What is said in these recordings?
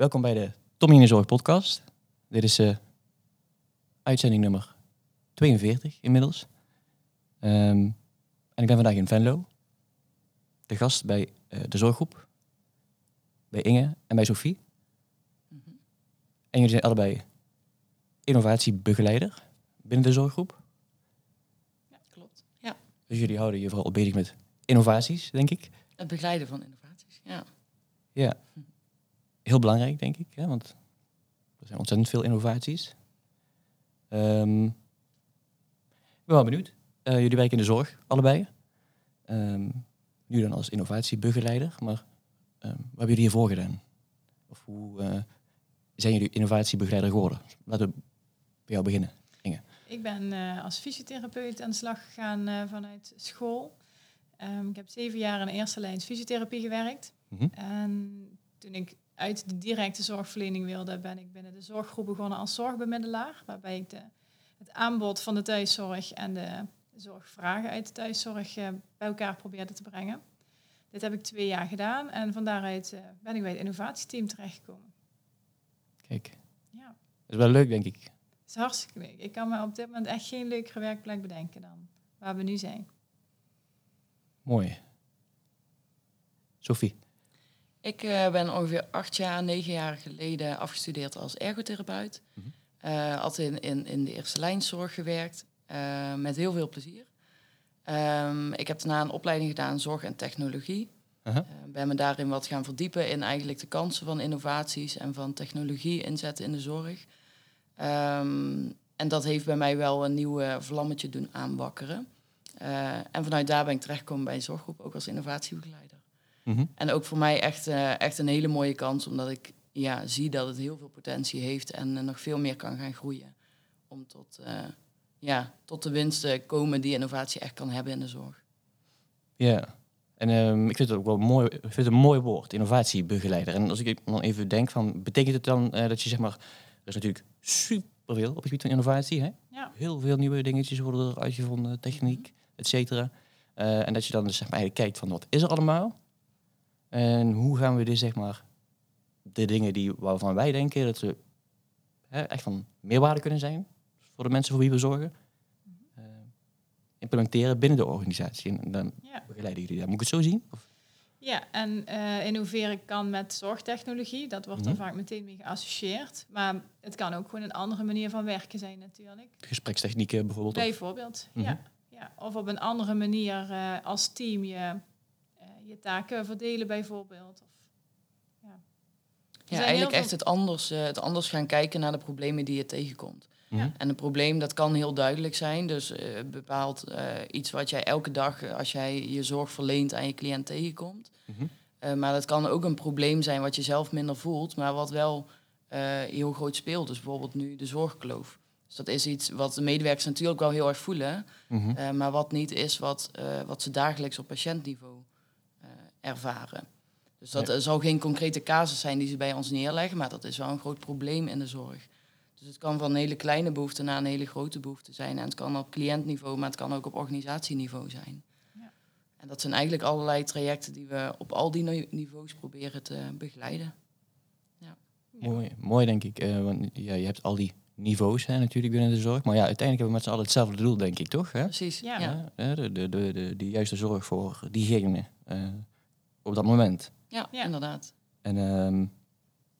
Welkom bij de Tommy in de Zorg podcast. Dit is uh, uitzending nummer 42 inmiddels. Um, en ik ben vandaag in Venlo. De gast bij uh, de zorggroep. Bij Inge en bij Sophie. Mm -hmm. En jullie zijn allebei innovatiebegeleider binnen de zorggroep. Ja, klopt. Ja. Dus jullie houden je vooral bezig met innovaties, denk ik. Het begeleiden van innovaties, ja. Ja. Heel belangrijk, denk ik. Hè? Want er zijn ontzettend veel innovaties. Um, ik ben wel benieuwd. Uh, jullie werken in de zorg, allebei. Um, nu dan als innovatiebegeleider. Maar um, wat hebben jullie hiervoor gedaan? Of hoe uh, zijn jullie innovatiebegeleider geworden? Laten we bij jou beginnen, Inge. Ik ben uh, als fysiotherapeut aan de slag gegaan vanuit school. Ik heb zeven jaar in eerste lijn fysiotherapie gewerkt. Mm -hmm. En toen ik uit de directe zorgverlening wilde, ben ik binnen de zorggroep begonnen als zorgbemiddelaar. Waarbij ik de, het aanbod van de thuiszorg en de zorgvragen uit de thuiszorg uh, bij elkaar probeerde te brengen. Dit heb ik twee jaar gedaan en van daaruit uh, ben ik bij het innovatieteam terechtgekomen. Kijk, ja. dat is wel leuk, denk ik. Is hartstikke leuk. Ik kan me op dit moment echt geen leukere werkplek bedenken dan waar we nu zijn. Mooi. Sophie? Ik uh, ben ongeveer acht jaar, negen jaar geleden afgestudeerd als ergotherapeut. Mm -hmm. uh, altijd in, in, in de eerste lijnzorg gewerkt, uh, met heel veel plezier. Um, ik heb daarna een opleiding gedaan zorg en technologie. -huh. ben me daarin wat gaan verdiepen in eigenlijk de kansen van innovaties en van technologie inzetten in de zorg. Um, en dat heeft bij mij wel een nieuw vlammetje doen aanwakkeren. en vanuit daar ben ik terechtgekomen bij een zorggroep, ook als innovatiebegeleider. Mm -hmm. En ook voor mij echt, uh, echt een hele mooie kans, omdat ik ja, zie dat het heel veel potentie heeft en uh, nog veel meer kan gaan groeien. Om tot, uh, ja, tot de winsten komen die innovatie echt kan hebben in de zorg. Ja, en um, ik vind het ook wel mooi, ik vind het een mooi woord, innovatiebegeleider. En als ik dan even denk van, betekent het dan dat je zeg maar, er is natuurlijk superveel op het gebied van innovatie, hè? Ja. Heel veel nieuwe dingetjes worden er uitgevonden, techniek, et cetera. en dat je dan dus zeg maar eigenlijk kijkt van, wat is er allemaal? En hoe gaan we dit, zeg maar, de dingen die, waarvan wij denken dat ze hè, echt van meerwaarde kunnen zijn voor de mensen voor wie we zorgen, uh, implementeren binnen de organisatie. En dan ja. begeleiden jullie dat. Moet ik het zo zien? Of? Ja, en uh, innoveren kan met zorgtechnologie. Dat wordt er mm -hmm. vaak meteen mee geassocieerd. Maar het kan ook gewoon een andere manier van werken zijn natuurlijk. Gesprekstechnieken bijvoorbeeld? Bijvoorbeeld, mm -hmm. ja. ja. Of op een andere manier uh, als team je je taken verdelen bijvoorbeeld. Of, ja, ja eigenlijk echt het anders, uh, het anders gaan kijken naar de problemen die je tegenkomt. Ja. En een probleem dat kan heel duidelijk zijn. Dus uh, bepaalt uh, iets wat jij elke dag, als jij je zorg verleent aan je cliënt tegenkomt. Mm -hmm. maar dat kan ook een probleem zijn wat je zelf minder voelt, maar wat wel heel groot speelt. Dus bijvoorbeeld nu de zorgkloof. Dus dat is iets wat de medewerkers natuurlijk wel heel erg voelen, mm -hmm. maar wat niet is wat, wat ze dagelijks op patiëntniveau ervaren. Dus dat ja. zal geen concrete casus zijn die ze bij ons neerleggen, maar dat is wel een groot probleem in de zorg. Dus het kan van een hele kleine behoefte naar een hele grote behoefte zijn. En het kan op cliëntniveau, maar het kan ook op organisatieniveau zijn. Ja. En dat zijn eigenlijk allerlei trajecten die we op al die niveaus proberen te begeleiden. Ja. Mooi, mooi denk ik. Uh, want ja, je hebt al die niveaus hè, natuurlijk binnen de zorg. Maar ja, uiteindelijk hebben we met z'n allen hetzelfde doel, denk ik, toch? Hè? Precies, ja. ja. De, de, de, de, de juiste zorg voor diegene. Uh, op dat moment. Ja, ja. inderdaad. En, um,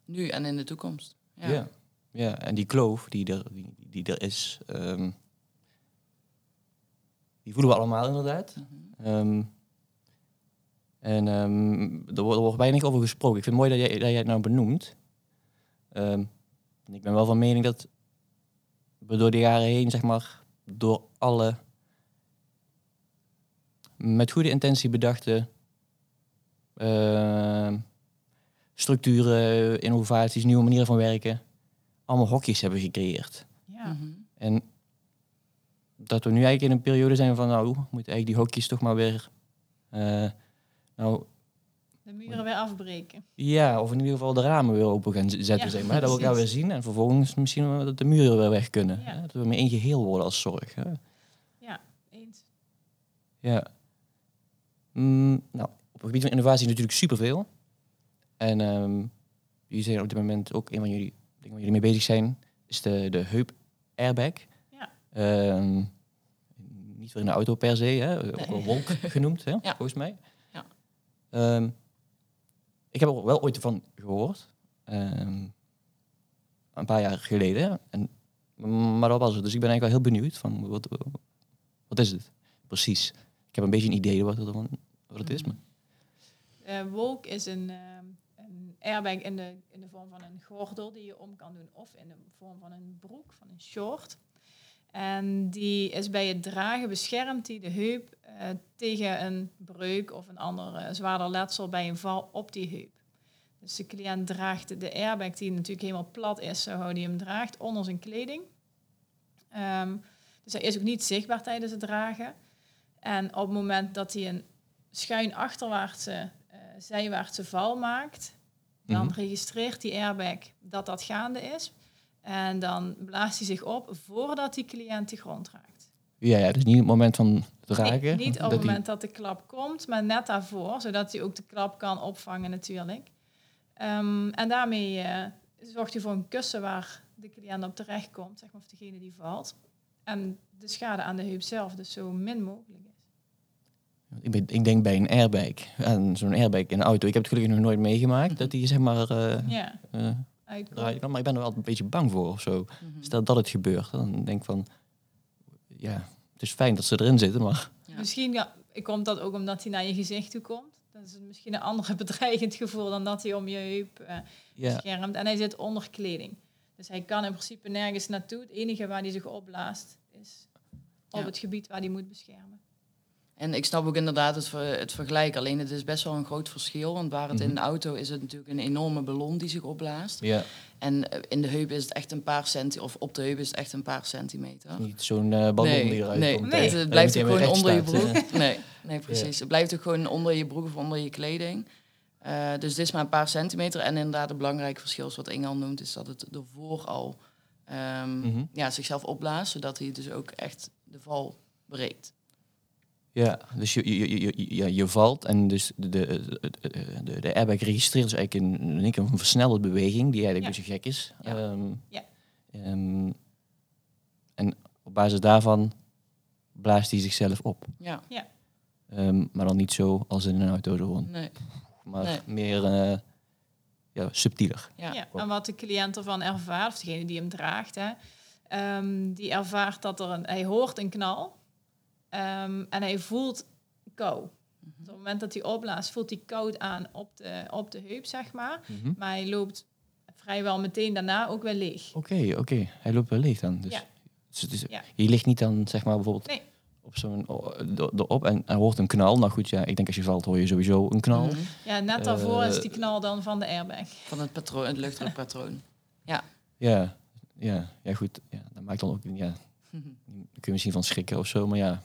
nu en in de toekomst. Ja, ja, ja. en die kloof die er, die, die er is, um, die voelen we allemaal inderdaad. Mm -hmm. um, en er, wordt, er wordt weinig over gesproken. Ik vind het mooi dat jij, dat jij het nou benoemt. ik ben wel van mening dat we door de jaren heen, zeg maar, door alle met goede intentie bedachte structuren, innovaties, nieuwe manieren van werken, allemaal hokjes hebben gecreëerd. Ja. Mm -hmm. En dat we nu eigenlijk in een periode zijn van, nou, we moeten eigenlijk die hokjes toch maar weer, uh, nou... De muren weer afbreken. Ja, of in ieder geval de ramen weer open gaan zetten, ja, zeg maar. Dat we elkaar weer zien en vervolgens misschien dat de muren weer weg kunnen. Ja. Dat we meer één geheel worden als zorg. Hè? Ja, eens. Ja. Mm, nou, het gebied van innovatie natuurlijk superveel. En um, jullie zijn op dit moment ook een van jullie dingen waar jullie mee bezig zijn, is de, de heup airbag. Ja. Ehm, niet voor in de auto per se, hè? ook wel wolk genoemd, hè? Ja. volgens mij. Ja. Ehm, ik heb er wel ooit van gehoord. Een paar jaar geleden. En, maar dat was het. Dus ik ben eigenlijk wel heel benieuwd van wat, wat is het precies. Ik heb een beetje een idee wat, het, wat het is. Maar. Uh, wolk is een, uh, een airbag in de, in de vorm van een gordel die je om kan doen. Of in de vorm van een broek, van een short. En die is bij het dragen beschermd die de heup uh, tegen een breuk of een ander zwaarder letsel bij een val op die heup. Dus de cliënt draagt de airbag die natuurlijk helemaal plat is, zo die hem draagt, onder zijn kleding. Um, dus hij is ook niet zichtbaar tijdens het dragen. En op het moment dat hij een schuin achterwaartse, uh, zijwaartse val maakt, dan mhm. registreert die airbag dat dat gaande is. En dan blaast hij zich op voordat die cliënt de grond raakt. Ja, ja dus niet op het moment van dragen. Nee, niet op het moment dat de klap komt, maar net daarvoor, zodat hij ook de klap kan opvangen natuurlijk. Ehm, en daarmee uh, zorgt hij voor een kussen waar de cliënt op terecht komt, zeg maar, of degene die valt. En de schade aan de heup zelf dus zo min mogelijk. Ik, ben, ik denk bij een airbag, en zo'n airbag in een auto, ik heb het gelukkig nog nooit meegemaakt, dat die zeg maar... Uh, ja. Uh, maar ik ben er wel een beetje bang voor of zo. Mhm. Stel dat het gebeurt, dan denk ik van, ja, het is fijn dat ze erin zitten, maar... Misschien ja, komt dat ook omdat hij naar je gezicht toe komt. Dat is misschien een ander bedreigend gevoel dan dat hij om je heup uh, beschermt. En hij zit onder kleding. Dus hij kan in principe nergens naartoe. Het enige waar hij zich opblaast is op het gebied waar hij moet beschermen. En ik snap ook inderdaad het, het vergelijk. Alleen het is best wel een groot verschil. Want waar het in mhm. de auto is het natuurlijk een enorme ballon die zich opblaast. Ja. En eh, in de heup is het echt een paar centimeter. Of op de heup is het echt een paar centimeter. Niet zo'n uh, ballon nee, die eruit nee, komt. Nee, het blijft ook gewoon onder je broek. nee, nee, precies. Het blijft ook gewoon onder je broek of onder je kleding. Uh, dus dit is maar een paar centimeter. En inderdaad, het belangrijke verschil, wat Inge noemt, is dat het ervoor al um, ja, zichzelf opblaast, zodat hij dus ook echt de val breekt. Ja, dus je, je, je, je, je valt en dus de, de, de, de airbag registreert dus eigenlijk een, een, een versnelde beweging die eigenlijk een beetje gek is. Ja. Um, ja. Um, en op basis daarvan blaast hij zichzelf op. Ja. ja. Um, maar dan niet zo als in een auto gewoon. Nee. Maar meer uh, ja, subtieler. Ja. ja. en wat de cliënt ervan ervaart, of degene die hem draagt, hè, um, die ervaart dat er een, hij hoort een knal um, en hij voelt kou. Op het moment dat hij opblaast, voelt hij koud aan op de, op de heup, zeg maar. Mm -hmm. Maar hij loopt vrijwel meteen daarna ook weer leeg. Oké, okay, oké. Okay. Hij loopt wel leeg dan. Dus, ja. dus, dus ja. je ligt niet dan, zeg maar, bijvoorbeeld... Nee op zo'n erop en er hoort een knal. Nou goed, ja, ik denk als je valt hoor je sowieso een knal. Mhm. Ja, net daarvoor is die knal dan van de airbag. Van het patroon, het luchtdrukpatroon. Ja. Ja, ja, ja goed. Ja, dat maakt dan ook, ja, kun je misschien van schrikken of zo, maar ja.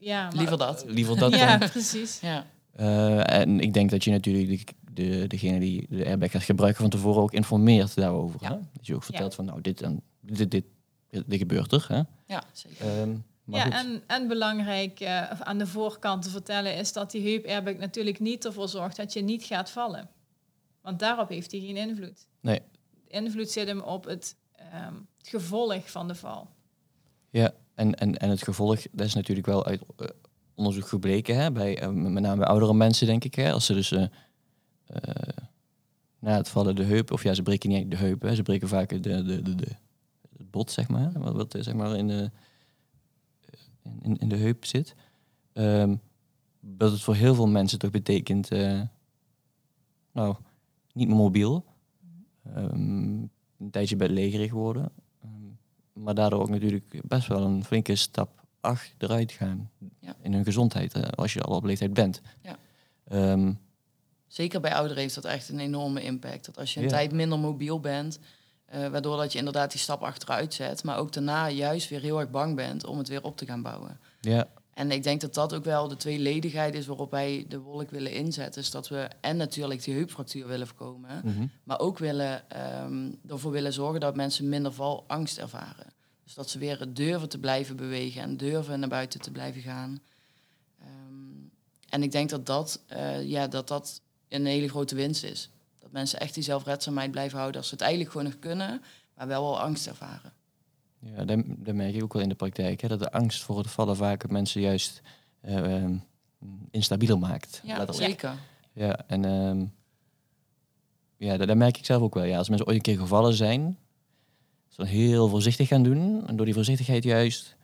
Ja, maar, liever dat. liever dat Ja, precies. Ja. Uh, en ik denk dat je natuurlijk de, de, degene die de airbag gaat gebruiken van tevoren ook informeert daarover. Ja. Hè? Dat je ook vertelt van nou, dit en dit, dit, dit, gebeurt er. Hè? Ja, zeker. Um, ja, en, en belangrijk uh, aan de voorkant te vertellen is dat die heup airbag natuurlijk niet ervoor zorgt dat je niet gaat vallen. Want daarop heeft hij geen invloed. Nee. De invloed zit hem op het, um, het gevolg van de val. Ja, en, en, en het gevolg, dat is natuurlijk wel uit uh, onderzoek gebleken, hè, bij, uh, met name bij oudere mensen, denk ik. Hè, als ze dus na het vallen de heup, of ja, ze breken niet de heup, hè, ze breken vaak de, de, de, het bot, zeg maar. Wat, wat zeg maar in de in, in de heup zit. Um, dat het voor heel veel mensen toch betekent, nou, niet meer mobiel. Um, een tijdje bedlegerig worden. Maar daardoor ook natuurlijk best wel een flinke stap achteruit gaan ja. in hun gezondheid, uh, als je al op leeftijd bent. Ja. Zeker bij ouderen heeft dat echt een enorme impact. Dat als je een tijd minder mobiel bent, uh, waardoor dat je inderdaad die stap achteruit zet, maar ook daarna juist weer heel erg bang bent om het weer op te gaan bouwen. Ja. En ik denk dat dat ook wel de tweeledigheid is waarop wij de wolk willen inzetten. Is dat we en natuurlijk die heupfractuur willen voorkomen, mhm. maar ook willen, um, ervoor willen zorgen dat mensen minder valangst ervaren. Dus dat ze weer durven te blijven bewegen en durven naar buiten te blijven gaan. Um, en ik denk dat dat, uh, ja, dat dat een hele grote winst is Dat mensen echt die zelfredzaamheid blijven houden als ze het eigenlijk gewoon nog kunnen, maar wel wel angst ervaren. Ja, dat, dat merk ik ook wel in de praktijk. Hè, dat de angst voor het vallen vaak mensen juist uh, instabieler maakt. Ja, zeker. Ja, en um, ja, dat, dat, merk ik zelf ook wel. Ja, als mensen ooit een keer gevallen zijn, ze dan heel voorzichtig gaan doen. En door die voorzichtigheid juist...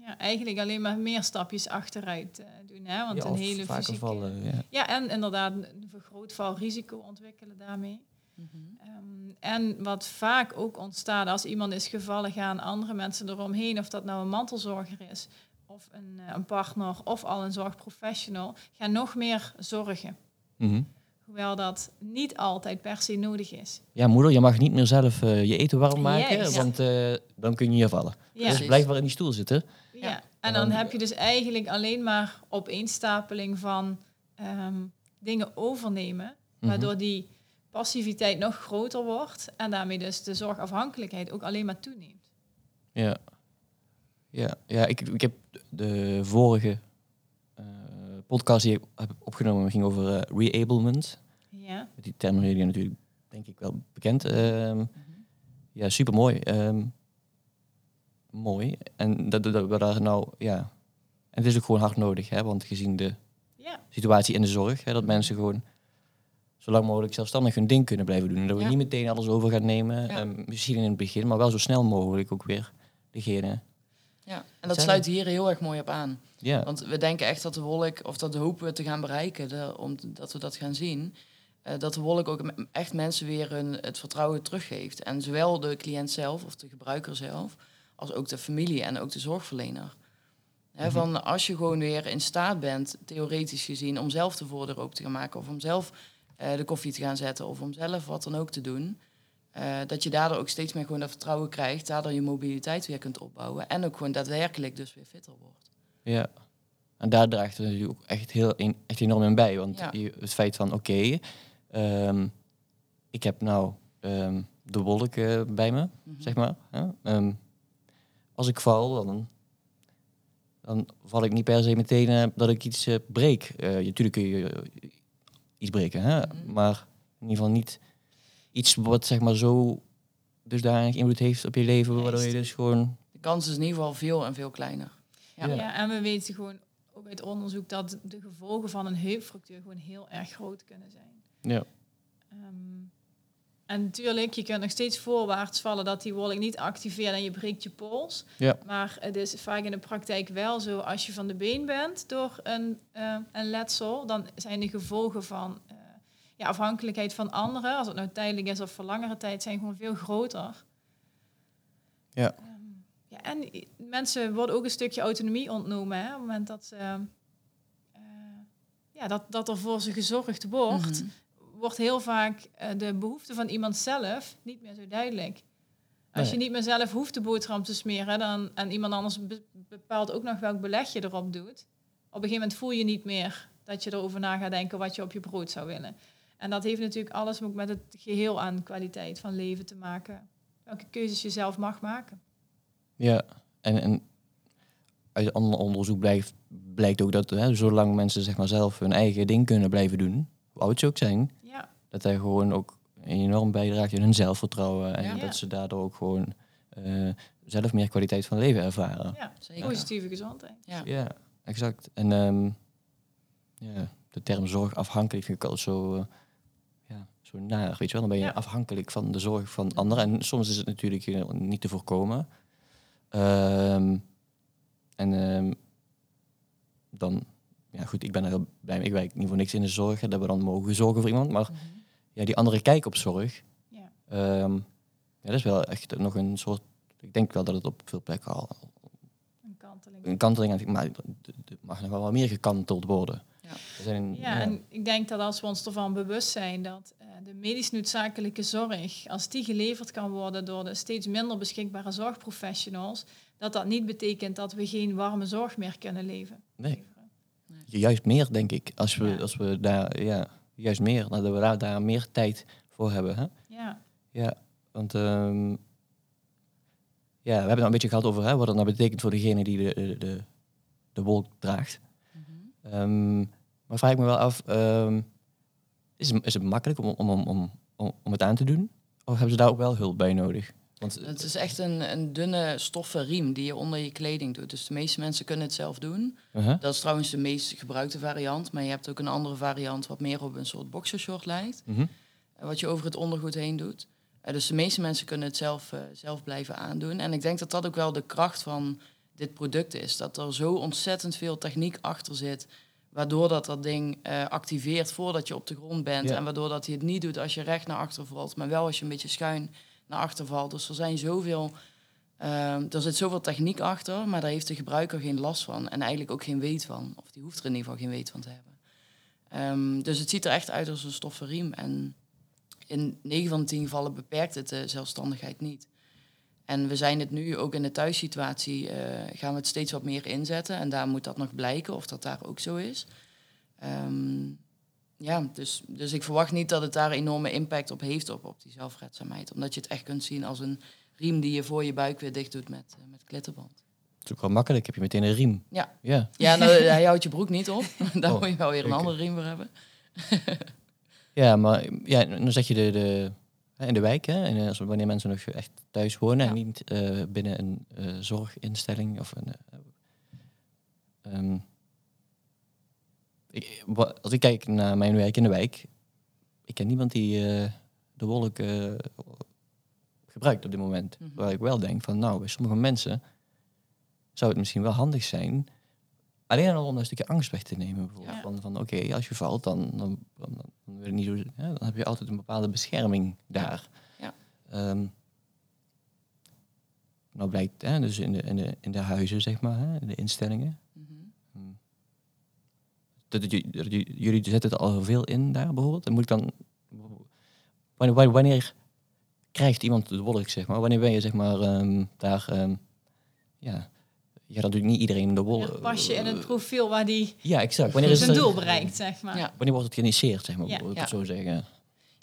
Ja, eigenlijk alleen maar meer stapjes achteruit uh, doen. Hè? Want ja, een hele fysieke... vallen, ja. ja, en inderdaad een vergroot valrisico ontwikkelen daarmee. Um, en wat vaak ook ontstaat als iemand is gevallen, gaan andere mensen eromheen, of dat nou een mantelzorger is, of een, een partner, of al een zorgprofessional, gaan nog meer zorgen. Mm -hmm. Hoewel dat niet altijd per se nodig is. Ja, moeder, je mag niet meer zelf uh, je eten warm maken, want uh, dan kun je je vallen. Ja. Dus blijf maar in die stoel zitten. Ja, ja. en dan, heb je dus eigenlijk alleen maar opeenstapeling van um, dingen overnemen, mhm. waardoor die passiviteit nog groter wordt en daarmee dus de zorgafhankelijkheid ook alleen maar toeneemt. Ja, ja, ja ik, ik heb de vorige podcast die ik heb opgenomen ging over uh, reablement. Ja. Die term jullie natuurlijk denk ik wel bekend. Um, Ja, super mooi. Um, mooi. En dat, dat, we daar nou, ja. En het is ook gewoon hard nodig, hè, want gezien de ja. situatie in de zorg, hè, dat mensen gewoon zo lang mogelijk zelfstandig hun ding kunnen blijven doen. En dat we niet meteen alles over gaan nemen, um, misschien in het begin, maar wel zo snel mogelijk ook weer degene ja, en dat sluit hier heel erg mooi op aan. Ja. Want we denken echt dat de wolk, of dat hopen we te gaan bereiken, de, omdat we dat gaan zien, uh, dat de wolk ook echt mensen weer hun, het vertrouwen teruggeeft. En zowel de cliënt zelf, of de gebruiker zelf, als ook de familie en ook de zorgverlener. Mhm. van als je gewoon weer in staat bent, theoretisch gezien, om zelf de voordeur open te gaan maken, of om zelf uh, de koffie te gaan zetten, of om zelf wat dan ook te doen, uh, dat je daardoor ook steeds meer gewoon dat vertrouwen krijgt, daardoor je mobiliteit weer kunt opbouwen en ook gewoon daadwerkelijk dus weer fitter wordt. Ja, en daar draagt het natuurlijk ook echt, heel, echt enorm in bij. Want het feit van, oké, okay, um, ehm, ik heb nou um, de wolk uh, bij me, mm-hmm. zeg maar. Um, als ik val, dan, dan val ik niet per se meteen uh, dat ik iets uh, breek. natuurlijk kun je iets breken, hè? Mm-hmm. maar in ieder geval niet iets wat zeg maar zo dusdanig invloed heeft op je leven, waardoor je dus gewoon... De kans is in ieder geval veel en veel kleiner. Ja, ja. en we weten gewoon ook uit onderzoek dat de gevolgen van een heupfractuur gewoon heel erg groot kunnen zijn. Ja. Um, en natuurlijk, je kunt nog steeds voorwaarts vallen dat die wolk niet activeert en je breekt je pols. Ja. Maar het is vaak in de praktijk wel zo, als je van de been bent door een, uh, een letsel, dan zijn de gevolgen van uh, ja, afhankelijkheid van anderen, als het nou tijdelijk is of voor langere tijd, zijn gewoon veel groter. Ja. Um, ja en mensen worden ook een stukje autonomie ontnomen. Hè, op het moment dat, ze, uh, ja, dat, dat er voor ze gezorgd wordt, mm wordt heel vaak uh, de behoefte van iemand zelf niet meer zo duidelijk. Als je niet meer zelf hoeft de boterham te smeren dan, en iemand anders bepaalt ook nog welk beleg je erop doet, op een gegeven moment voel je niet meer dat je erover na gaat denken wat je op je brood zou willen. En dat heeft natuurlijk alles ook met het geheel aan kwaliteit van leven te maken. Welke keuzes je zelf mag maken. Ja, en, en uit ander onderzoek blijkt, blijkt ook dat hè, zolang mensen zeg maar, zelf hun eigen ding kunnen blijven doen, hoe oud ze ook zijn. Dat hij gewoon ook enorm bijdraagt in hun zelfvertrouwen. En dat ze daardoor ook gewoon uh, zelf meer kwaliteit van leven ervaren. Ja, zeker. Positieve gezondheid. Ja, ja exact. En um, ja, de term zorgafhankelijk vind ik altijd zo... Uh, zo naar, weet je wel. Dan ben je afhankelijk van de zorg van anderen. En soms is het natuurlijk eh, niet te voorkomen. Um, en um, dan, ja goed, ik ben er heel blij mee. Ik werk niet voor niks in de zorg, dat we dan mogen zorgen voor iemand. Maar mhm. Ja, die andere kijk op zorg, ja. Um, ja, dat is wel echt nog een soort... Ik denk wel dat het op veel plekken al... Een kanteling. Een kanteling, maar het mag nog wel wat meer gekanteld worden. Ja, zijn, ja, ja, en ik denk dat als we ons ervan bewust zijn dat de medisch noodzakelijke zorg, als die geleverd kan worden door de steeds minder beschikbare zorgprofessionals, dat dat niet betekent dat we geen warme zorg meer kunnen leven. Nee. Juist meer, denk ik. Als we, als we daar, ja, juist meer, dat we daar, daar meer tijd voor hebben. Hè? Ja. Ja, want um, ja, we hebben het een beetje gehad over hè, wat dat nou betekent voor degene die de, de, de, wolk draagt. Mm -hmm. um, maar vraag ik me wel af, um, is, is het makkelijk om, om, om om, om het aan te doen? Of hebben ze daar ook wel hulp bij nodig? Want, het is echt een, een dunne stoffen riem die je onder je kleding doet. Dus de meeste mensen kunnen het zelf doen. Uh-huh. Dat is trouwens de meest gebruikte variant. Maar je hebt ook een andere variant wat meer op een soort boxershort lijkt. Uh-huh. Wat je over het ondergoed heen doet. Uh, dus de meeste mensen kunnen het zelf, uh, zelf blijven aandoen. En ik denk dat dat ook wel de kracht van dit product is. Dat er zo ontzettend veel techniek achter zit. Waardoor dat dat ding activeert voordat je op de grond bent. En waardoor dat hij het niet doet als je recht naar achter valt. Maar wel als je een beetje schuin naar achter valt. Dus er zijn zoveel. Uh, er zit zoveel techniek achter, maar daar heeft de gebruiker geen last van. En eigenlijk ook geen weet van. Of die hoeft er in ieder geval geen weet van te hebben. Um, dus het ziet er echt uit als een stoffen riem. En in 9 van de 10 gevallen beperkt het de zelfstandigheid niet. En we zijn het nu ook in de thuissituatie, uh, gaan we het steeds wat meer inzetten. En daar moet dat nog blijken of dat daar ook zo is. Um, ja, dus, dus ik verwacht niet dat het daar enorme impact op heeft op, op die zelfredzaamheid. Omdat je het echt kunt zien als een riem die je voor je buik weer dicht doet met, uh, met klittenband. Het is ook wel makkelijk, heb je meteen een riem. Ja, ja. ja nou, hij houdt je broek niet op. daar oh, moet je wel weer een andere riem voor hebben. ja, maar ja, dan zeg je de, de, in de wijk, hè, en als, wanneer mensen nog echt thuis wonen en niet uh, binnen een uh, zorginstelling of een... Um, ik, als ik kijk naar mijn werk in de wijk, ik ken niemand die uh, de wolk uh, gebruikt op dit moment. Mm -hmm. Waar ik wel denk van, nou, bij sommige mensen zou het misschien wel handig zijn, alleen al om een stukje angst weg te nemen. Bijvoorbeeld. Ja. Van, van oké, als je valt, dan, dan, dan, dan, wil niet zo, hè, dan heb je altijd een bepaalde bescherming daar. Ja. Um, nou blijkt, hè, dus in de, in, de, in de huizen, zeg maar, hè, in de instellingen, jullie zetten het al veel in daar bijvoorbeeld. En moet ik dan. Wanneer, wanneer krijgt iemand de wolk, zeg maar? Wanneer ben je zeg maar um, daar. Um, ja, je gaat natuurlijk niet iedereen de wolk. Ja, pas je in het profiel waar die ja, exact. Wanneer is zijn doel bereikt, zeg maar. Ja. Wanneer wordt het geïnitieerd, zeg maar, ja. ik het zo zeggen?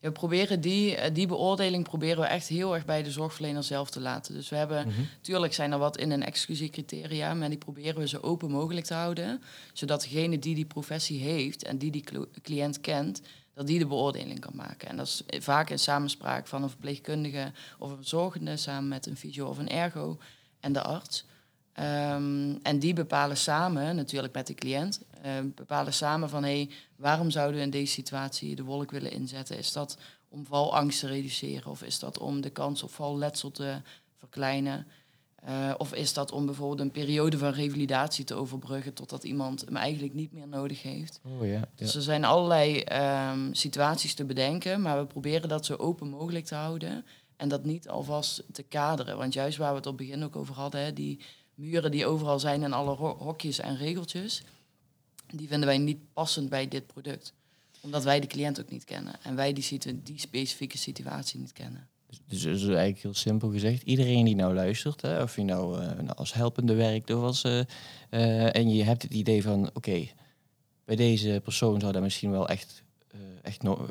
We proberen die, eh, die beoordeling proberen we echt heel erg bij de zorgverlener zelf te laten. Dus we hebben, mm tuurlijk zijn er wat in een exclusiecriteria, maar die proberen we zo open mogelijk te houden. Zodat degene die die professie heeft en die die cliënt kent, dat die de beoordeling kan maken. En dat is vaak in samenspraak van een verpleegkundige of een verzorgende, samen met een fysio of een ergo en de arts. Um, en die bepalen samen, natuurlijk met de cliënt, bepalen samen van hé, hey, waarom zouden we in deze situatie de wolk willen inzetten? Is dat om valangst te reduceren of is dat om de kans op valletsel te verkleinen? Uh, of is dat om bijvoorbeeld een periode van revalidatie te overbruggen totdat iemand hem eigenlijk niet meer nodig heeft? Oh, ja, ja. Dus er zijn allerlei um, situaties te bedenken, maar we proberen dat zo open mogelijk te houden en dat niet alvast te kaderen. Want juist waar we het op het begin ook over hadden, hè, die muren die overal zijn en alle hokjes en regeltjes, die vinden wij niet passend bij dit product. Omdat wij de cliënt ook niet kennen en wij die, die specifieke situatie niet kennen. Dus, dus, eigenlijk heel simpel gezegd, iedereen die nou luistert, hè, of je nou, uh, nou als helpende werkt of als, uh, uh, en je hebt het idee van, oké, bij deze persoon zou daar misschien wel echt, echt nog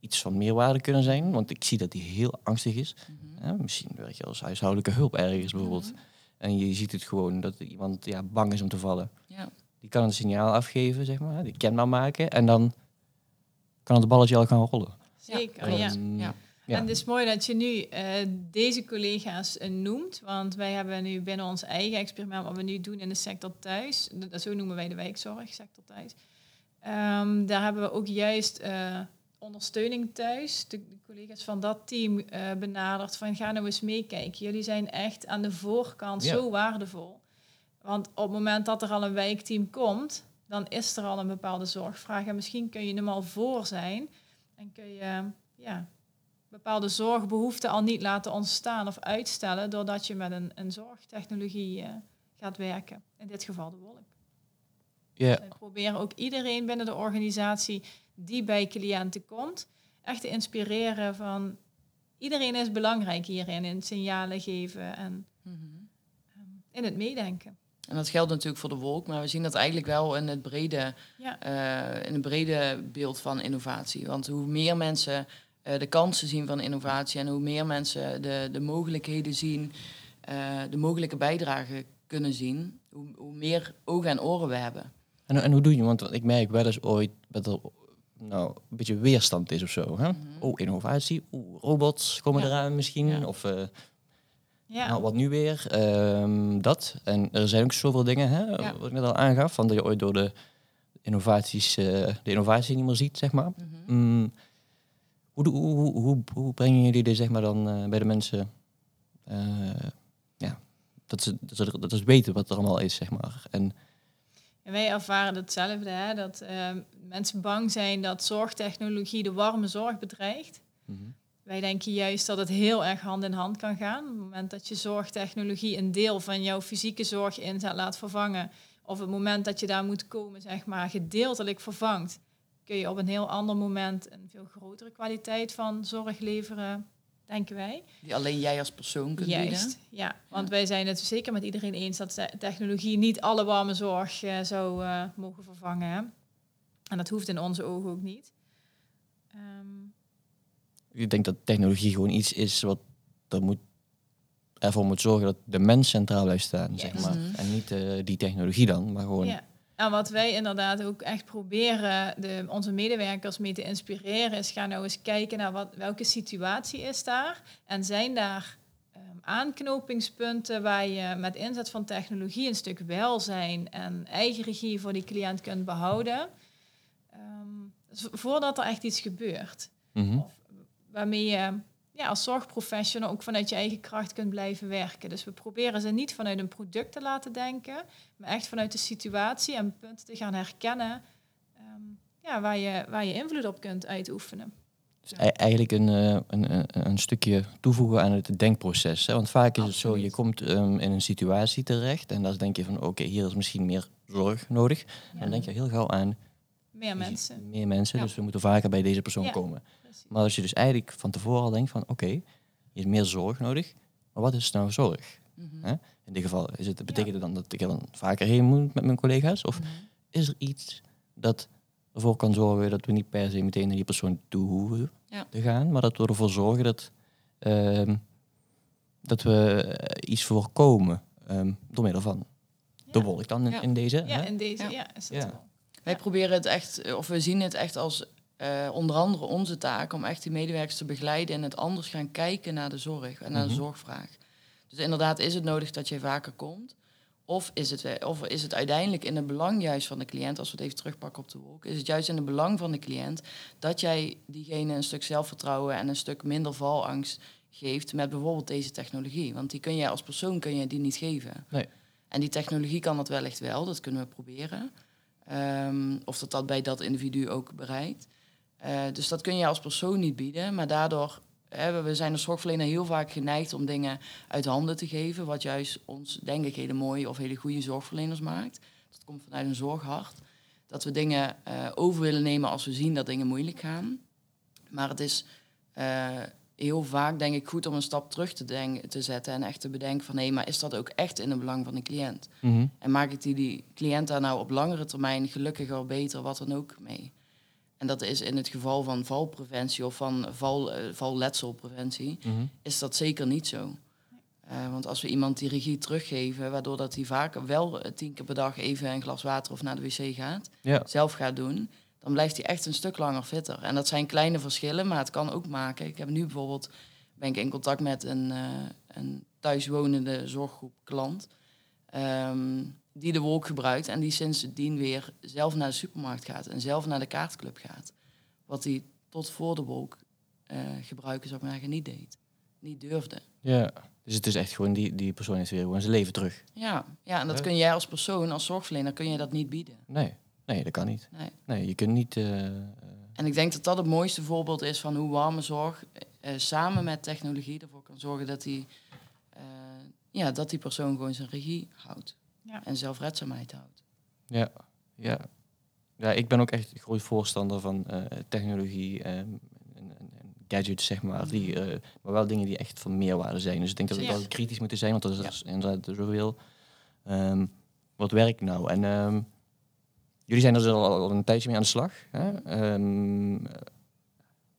iets van meerwaarde kunnen zijn, want ik zie dat hij heel angstig is. Mm misschien werk je als huishoudelijke hulp ergens bijvoorbeeld. Mhm. En je ziet het gewoon dat iemand ja, bang is om te vallen. Ja. Die kan een signaal afgeven, zeg maar, die kenbaar maken. En dan kan het balletje al gaan rollen. Zeker, ja. ja. En het is mooi dat je nu uh, deze collega's uh, noemt, want wij hebben nu binnen ons eigen experiment wat we nu doen in de sector thuis, dat, zo noemen wij de wijkzorg, sector thuis. Um, daar hebben we ook juist uh, ondersteuning thuis. De, collega's van dat team uh, benaderd van ga nou eens meekijken. Jullie zijn echt aan de voorkant zo waardevol. Want op het moment dat er al een wijkteam komt, dan is er al een bepaalde zorgvraag. En misschien kun je hem al voor zijn en kun je ja, bepaalde zorgbehoeften al niet laten ontstaan of uitstellen doordat je met een, een zorgtechnologie uh, gaat werken. In dit geval de wolk. Ja. We proberen ook iedereen binnen de organisatie die bij cliënten komt, echt te inspireren van iedereen is belangrijk hierin, in signalen geven en mm in het meedenken. En dat geldt natuurlijk voor de wolk, maar we zien dat eigenlijk wel in het brede, ja. uh, in het brede beeld van innovatie. Want hoe meer mensen uh, de kansen zien van innovatie en hoe meer mensen de, de mogelijkheden zien, uh, de mogelijke bijdrage kunnen zien, hoe, hoe, meer ogen en oren we hebben. En, en hoe doe je? Want ik merk wel eens ooit, nou, een beetje weerstand is of zo. Hè? Mhm. Oh, innovatie, oeh, robots komen eraan misschien. Of uh, ja. nou, wat nu weer? Ehm, dat. En er zijn ook zoveel dingen, hè, wat ik net al aangaf, van dat je ooit door de innovaties, uh, de innovatie niet meer ziet, zeg maar. Mhm. Mm, hoe, hoe, hoe, hoe, brengen jullie dit zeg maar, dan uh, bij de mensen? ja, dat ze, dat, ze, dat ze weten wat er allemaal is, zeg maar. En, en wij ervaren hetzelfde, hè, dat mensen bang zijn dat zorgtechnologie de warme zorg bedreigt. Mhm. Wij denken juist dat het heel erg hand in hand kan gaan. Op het moment dat je zorgtechnologie een deel van jouw fysieke zorg inzet laat vervangen, of het moment dat je daar moet komen, zeg maar, gedeeltelijk vervangt, kun je op een heel ander moment een veel grotere kwaliteit van zorg leveren, denken wij. Die alleen jij als persoon kunt Juist, bieden? ja. Want wij zijn het zeker met iedereen eens dat technologie niet alle warme zorg uh, zou uh, mogen vervangen. En dat hoeft in onze ogen ook niet. Ik denk dat technologie gewoon iets is wat er moet, ervoor moet zorgen dat de mens centraal blijft staan, zeg maar. Mhm. En niet uh, die technologie dan, maar gewoon... Ja. En wat wij inderdaad ook echt proberen de, onze medewerkers mee te inspireren, is ga nou eens kijken naar wat, welke situatie is daar. En zijn daar um, aanknopingspunten waar je met inzet van technologie een stuk welzijn en eigen regie voor die cliënt kunt behouden voordat er echt iets gebeurt. Mhm. of waarmee je ja, als zorgprofessional ook vanuit je eigen kracht kunt blijven werken. Dus we proberen ze niet vanuit een product te laten denken, maar echt vanuit de situatie en punten te gaan herkennen ehm, ja, waar, je, waar je invloed op kunt uitoefenen. Dus eigenlijk een, uh, een, een, stukje toevoegen aan het denkproces. Hè? Want vaak is het zo, je komt um, in een situatie terecht en dan denk je van oké, hier is misschien meer zorg nodig. En dan denk je heel gauw aan meer mensen. Meer mensen, dus we moeten vaker bij deze persoon komen. Maar als je dus eigenlijk van tevoren al denkt van oké, okay, je is meer zorg nodig, maar wat is nou zorg? Mhm. In dit geval is het, betekent het dan dat ik er dan vaker heen moet met mijn collega's? Of mhm. is er iets dat ervoor kan zorgen dat we niet per se meteen naar die persoon toe hoeven te gaan, maar dat we ervoor zorgen dat, uh, dat we eh, iets voorkomen um, door middel van de wolk dan in, in, deze. Ja, in deze, ja. Is dat. Wij proberen het echt, of we zien het echt als uh, onder andere onze taak om echt die medewerkers te begeleiden en het anders gaan kijken naar de zorg en naar de mhm. zorgvraag. Dus inderdaad is het nodig dat je vaker komt. Of is, het, of is het uiteindelijk in het belang juist van de cliënt, als we het even terugpakken op de wolk, is het juist in het belang van de cliënt dat jij diegene een stuk zelfvertrouwen en een stuk minder valangst geeft met bijvoorbeeld deze technologie. Want die kun je als persoon kun je die niet geven. Nee. En die technologie kan dat wellicht wel, dat kunnen we proberen. Um, of dat dat bij dat individu ook bereikt. Uh, dus dat kun je als persoon niet bieden, maar daardoor hè, we zijn als zorgverlener heel vaak geneigd om dingen uit handen te geven, wat juist ons, denk ik, hele mooie of hele goede zorgverleners maakt. Dat komt vanuit een zorghart. Dat we dingen uh, over willen nemen als we zien dat dingen moeilijk gaan. Maar het is uh, heel vaak denk ik goed om een stap terug te, denken, te zetten en echt te bedenken van hé, maar is dat ook echt in het belang van de cliënt? Mhm. En maak ik die, die cliënt daar nou op langere termijn gelukkiger, beter, wat dan ook mee? En dat is in het geval van valpreventie of van val, uh, valletselpreventie, mhm. is dat zeker niet zo. Uh, want als we iemand die regie teruggeven, waardoor dat hij vaak wel tien keer per dag even een glas water of naar de wc gaat, zelf gaat doen, dan blijft hij echt een stuk langer fitter. En dat zijn kleine verschillen, maar het kan ook maken. Ik heb nu bijvoorbeeld, ben ik in contact met een, uh, een thuiswonende zorggroep klant. Um, die de wolk gebruikt en die sindsdien weer zelf naar de supermarkt gaat en zelf naar de kaartclub gaat. Wat hij tot voor de wolk uh, gebruiken, zou ik maar zeggen, niet deed. Niet durfde. Ja, dus het is echt gewoon, die, die persoon is weer gewoon zijn leven terug. Ja, ja en dat kun jij als persoon, als zorgverlener, kun je dat niet bieden. Nee. Nee, dat kan niet. Nee, nee je kunt niet. Uh, en ik denk dat dat het mooiste voorbeeld is van hoe warme zorg uh, samen met technologie ervoor kan zorgen dat die, uh, ja, dat die persoon gewoon zijn regie houdt. Ja. En zelfredzaamheid houdt. Ja, ja. Ja, ik ben ook echt een groot voorstander van technologie ehm, en, en, gadgets, zeg maar. Die, maar wel dingen die echt van meerwaarde zijn. Dus ik denk dat we wel kritisch moeten zijn, want er is ja. inderdaad zoveel. Um, wat werkt nou? En um, Jullie zijn er dus al, al een tijdje mee aan de slag. Hè? Um,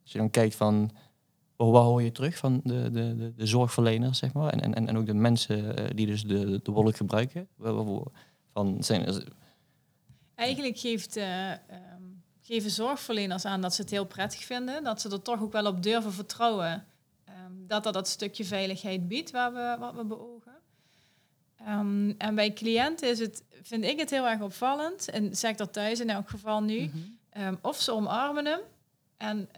als je dan kijkt van, wat hoor je terug van de, de, de, de zorgverleners, zeg maar, en, en, en ook de mensen eh, die dus de, de wolk gebruiken? Van, zijn, Eigenlijk geeft, uh, geven zorgverleners aan dat ze het heel prettig vinden. Dat ze er toch ook wel op durven vertrouwen. Ehm, dat dat dat stukje veiligheid biedt waar we, wat we beogen. Ehm, en bij cliënten is het, vind ik het heel erg opvallend. En zeg dat thuis in elk geval nu. Mhm. Ehm, of ze omarmen hem. En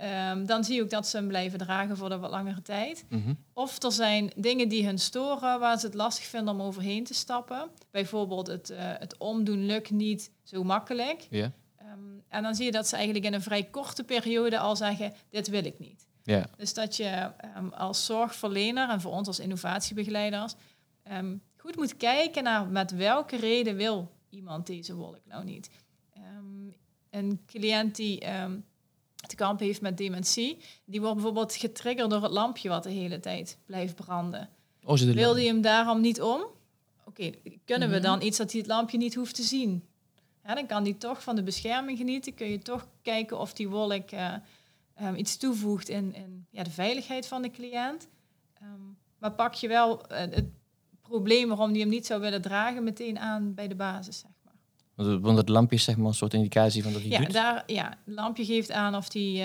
dan zie je ook dat ze hem blijven dragen voor de wat langere tijd. Mhm. Of er zijn dingen die hun storen waar ze het lastig vinden om overheen te stappen. Bijvoorbeeld het, uh, het omdoen lukt niet zo makkelijk. Yeah. En dan zie je dat ze eigenlijk in een vrij korte periode al zeggen, dit wil ik niet. Dus dat je ehm, als zorgverlener en voor ons als innovatiebegeleiders goed moet kijken naar met welke reden wil iemand deze wolk nou niet. Een cliënt die te kampen heeft met dementie, die wordt bijvoorbeeld getriggerd door het lampje wat de hele tijd blijft branden. Oh, wil hij hem daarom niet om? Oké, kunnen we mhm. dan iets dat hij het lampje niet hoeft te zien? dan kan die toch van de bescherming genieten. Kun je toch kijken of die wolk uh, iets toevoegt in, in ja, de veiligheid van de cliënt. Um, maar pak je wel uh, het probleem waarom die hem niet zou willen dragen meteen aan bij de basis, zeg. Want het lampje is zeg maar een soort indicatie van dat hij ja, doet? Daar, ja, het lampje geeft aan of die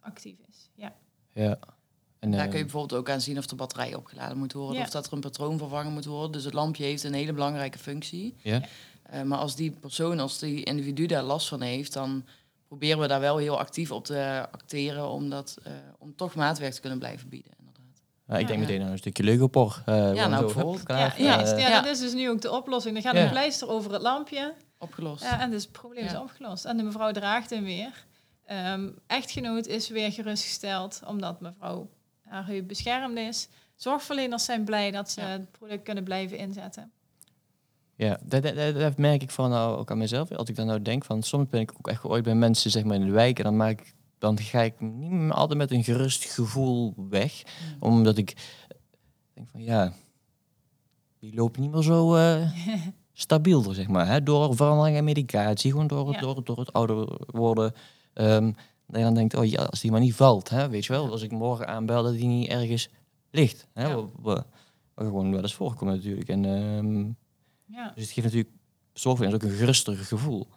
actief is. Ja. ja. En, daar kun je bijvoorbeeld ook aan zien of de batterij opgeladen moet worden of dat er een patroon vervangen moet worden. Dus het lampje heeft een hele belangrijke functie. Ja. Uh, maar als die persoon, als die individu daar last van heeft, dan proberen we daar wel heel actief op te acteren om, dat, uh, om toch maatwerk te kunnen blijven bieden. Ja, ik denk meteen aan een stukje leugopor. Uh, ja, nou bijvoorbeeld. Ja, ja, ja, dat is dus nu ook de oplossing. Dan gaat een pleister over het lampje. Opgelost. Ja, en dus het probleem is opgelost. En de mevrouw draagt hem weer. Um, echtgenoot is weer gerustgesteld, omdat mevrouw haar heup beschermd is. Zorgverleners zijn blij dat ze het product kunnen blijven inzetten. Ja, dat, dat, dat, merk ik van nou ook aan mezelf. Als ik dan nou denk van soms ben ik ook echt ooit bij mensen zeg maar in de wijk en dan maak ik dan ga ik niet altijd met een gerust gevoel weg, mm. omdat ik denk van ja, die loopt niet meer zo uh, stabiel, zeg maar, hè? door verandering en medicatie, gewoon door, ja. door, door het ouder worden. Um, en dan denkt, oh ja, als die maar niet valt, hè, weet je wel, als ik morgen aanbel dat die niet ergens ligt, hè, wat, gewoon wel eens voorkomt natuurlijk. En um, ja. Dus het geeft natuurlijk zorgverleners ook een gerustiger gevoel.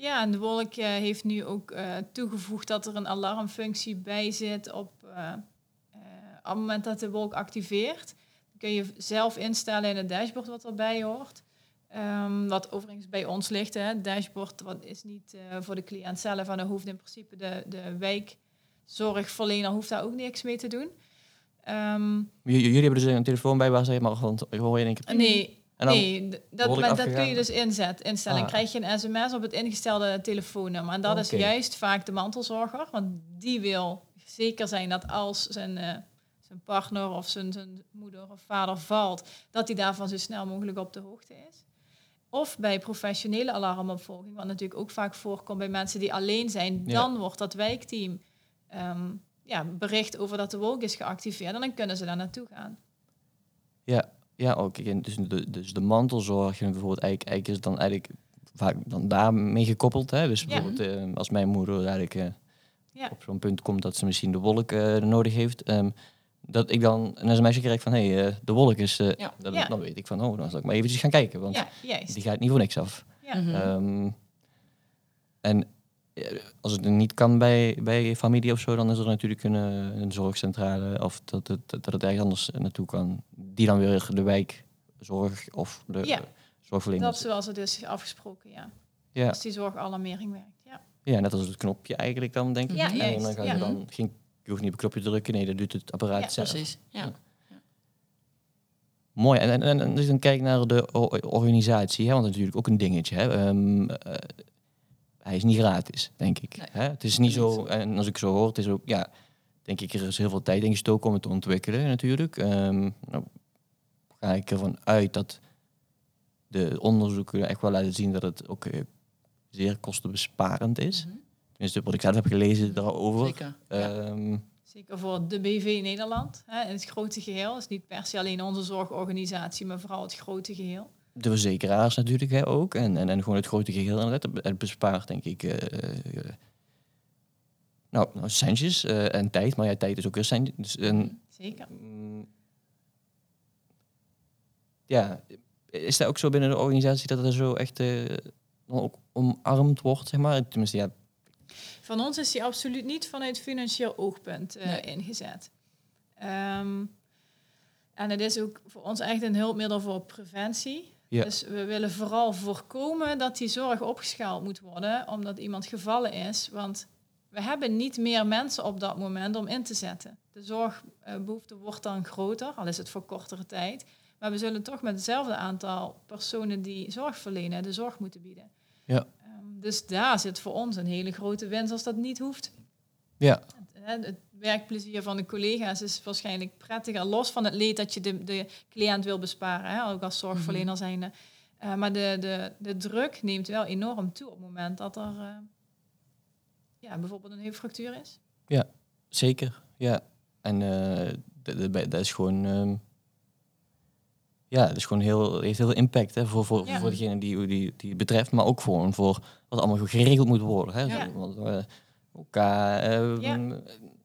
Ja, en de wolk uh, heeft nu ook uh, toegevoegd dat er een alarmfunctie bij zit op, uh, op het moment dat de wolk activeert. Dan kun je zelf instellen in het dashboard wat erbij hoort. Um, wat overigens bij ons ligt. Hè. Het dashboard wat is niet voor de cliënt zelf. En dan hoeft in principe de, de wijkzorgverlener hoeft daar ook niks mee te doen. Um, jullie hebben dus een telefoon bij waar ze maar gewoon hoor je in één keer... Nee, nee, dat, maar dat kun je dus inzet, instellen. Ah. krijg je een sms op het ingestelde telefoonnummer. En dat is juist vaak de mantelzorger. Want die wil zeker zijn dat als zijn, uh, zijn partner of zijn, zijn moeder of vader valt... dat hij daarvan zo snel mogelijk op de hoogte is. Of bij professionele alarmopvolging, wat natuurlijk ook vaak voorkomt bij mensen die alleen zijn. Dan wordt dat wijkteam um, ja, bericht over dat de wolk is geactiveerd. En dan kunnen ze daar naartoe gaan. Ja, ja, ook. dus, de, dus de mantelzorg bijvoorbeeld, eigenlijk, eigenlijk is dan eigenlijk vaak dan daarmee gekoppeld. Hè? Dus bijvoorbeeld uh, als mijn moeder eigenlijk uh, ja. op zo'n punt komt dat ze misschien de wolk uh, nodig heeft. Um, dat ik dan een sms'je krijg van, hé, hey, de wolk is... Ja. Dan, dan, weet ik van, oh, dan zal ik maar eventjes gaan kijken. Want die gaat niet voor niks af. Um, en als het niet kan bij, bij familie of zo, dan is er natuurlijk een, een zorgcentrale of dat het, dat het ergens anders naartoe kan. Die dan weer de wijkzorg of de ja. Dat zoals het is afgesproken, ja. ja. Als die zorgalarmering werkt, ja. Ja, net als het knopje eigenlijk dan, denk ik. Ja, en dan ga je dan geen, je hoeft niet op het knopje te drukken, nee, dat doet het apparaat ja, zelf. Precies, ja. Mooi. En, en, en, als je dan kijkt naar de organisatie, hè, want dat is natuurlijk ook een dingetje. Hè. Um, hij is niet gratis, denk ik. Hè? Het is niet zo, en als ik zo hoor, het is ook, ja, denk ik, er is heel veel tijd in gestoken om het te ontwikkelen natuurlijk. Um, nou, ga ik ervan uit dat de onderzoeken echt wel laten zien dat het ook uh, zeer kostenbesparend is. Mm -hmm. Tenminste, wat ik zelf heb gelezen daarover. Zeker. Um, Zeker voor de BV Nederland. Hè, in het grote geheel. Het is niet per se alleen onze zorgorganisatie, maar vooral het grote geheel de verzekeraars natuurlijk hè, ook. En, en, en gewoon het grote geheel. En het, het bespaart denk ik... Uh, uh, nou, nou, centjes uh, en tijd. Maar ja, tijd is ook weer centjes. Dus, en, Zeker. Mm, ja, is dat ook zo binnen de organisatie dat er zo echt ook omarmd wordt, zeg maar? Tenminste, ja, Van ons is die absoluut niet vanuit financieel oogpunt uh, ingezet. Ehm, en het is ook voor ons echt een hulpmiddel voor preventie. Ja. Dus we willen vooral voorkomen dat die zorg opgeschaald moet worden, omdat iemand gevallen is. Want we hebben niet meer mensen op dat moment om in te zetten. De zorgbehoefte wordt dan groter, al is het voor kortere tijd. Maar we zullen toch met hetzelfde aantal personen die zorg verlenen, de zorg moeten bieden. Ja. Ehm, dus daar zit voor ons een hele grote winst als dat niet hoeft. Ja. Het, het, werkplezier van de collega's is waarschijnlijk prettiger, los van het leed dat je de, de cliënt wil besparen, hè, ook als zorgverlener mhm. zijnde. Uh, maar de, de, de druk neemt wel enorm toe op het moment dat er uh, ja, bijvoorbeeld een heupfractuur is. Ja, zeker. Ja. En uh, dat is gewoon um, ja, dat is gewoon heel, heeft heel veel impact hè, voor, voor, voor degene die, die, die het betreft, maar ook gewoon voor wat allemaal geregeld moet worden. Hè. Ja. Zo, elkaar, uh,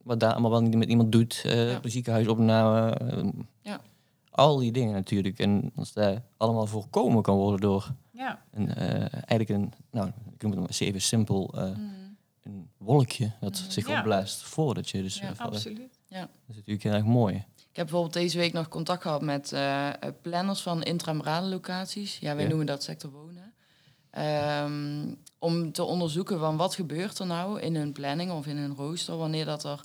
wat daar allemaal wel niet met iemand doet, uh, ja. ziekenhuisopname, uh, ja. al die dingen natuurlijk. En als dat allemaal voorkomen kan worden door ja. een, eigenlijk een, nou, ik noem het maar even simpel, mm. een wolkje dat mm. zich opblaast voordat je dus... Ja, absoluut. Ja. Dat is natuurlijk heel erg mooi. Ik heb bijvoorbeeld deze week nog contact gehad met planners van intramurale locaties. Ja, wij noemen dat sector wonen. Um, om te onderzoeken van wat gebeurt er nou in hun planning of in hun rooster wanneer dat er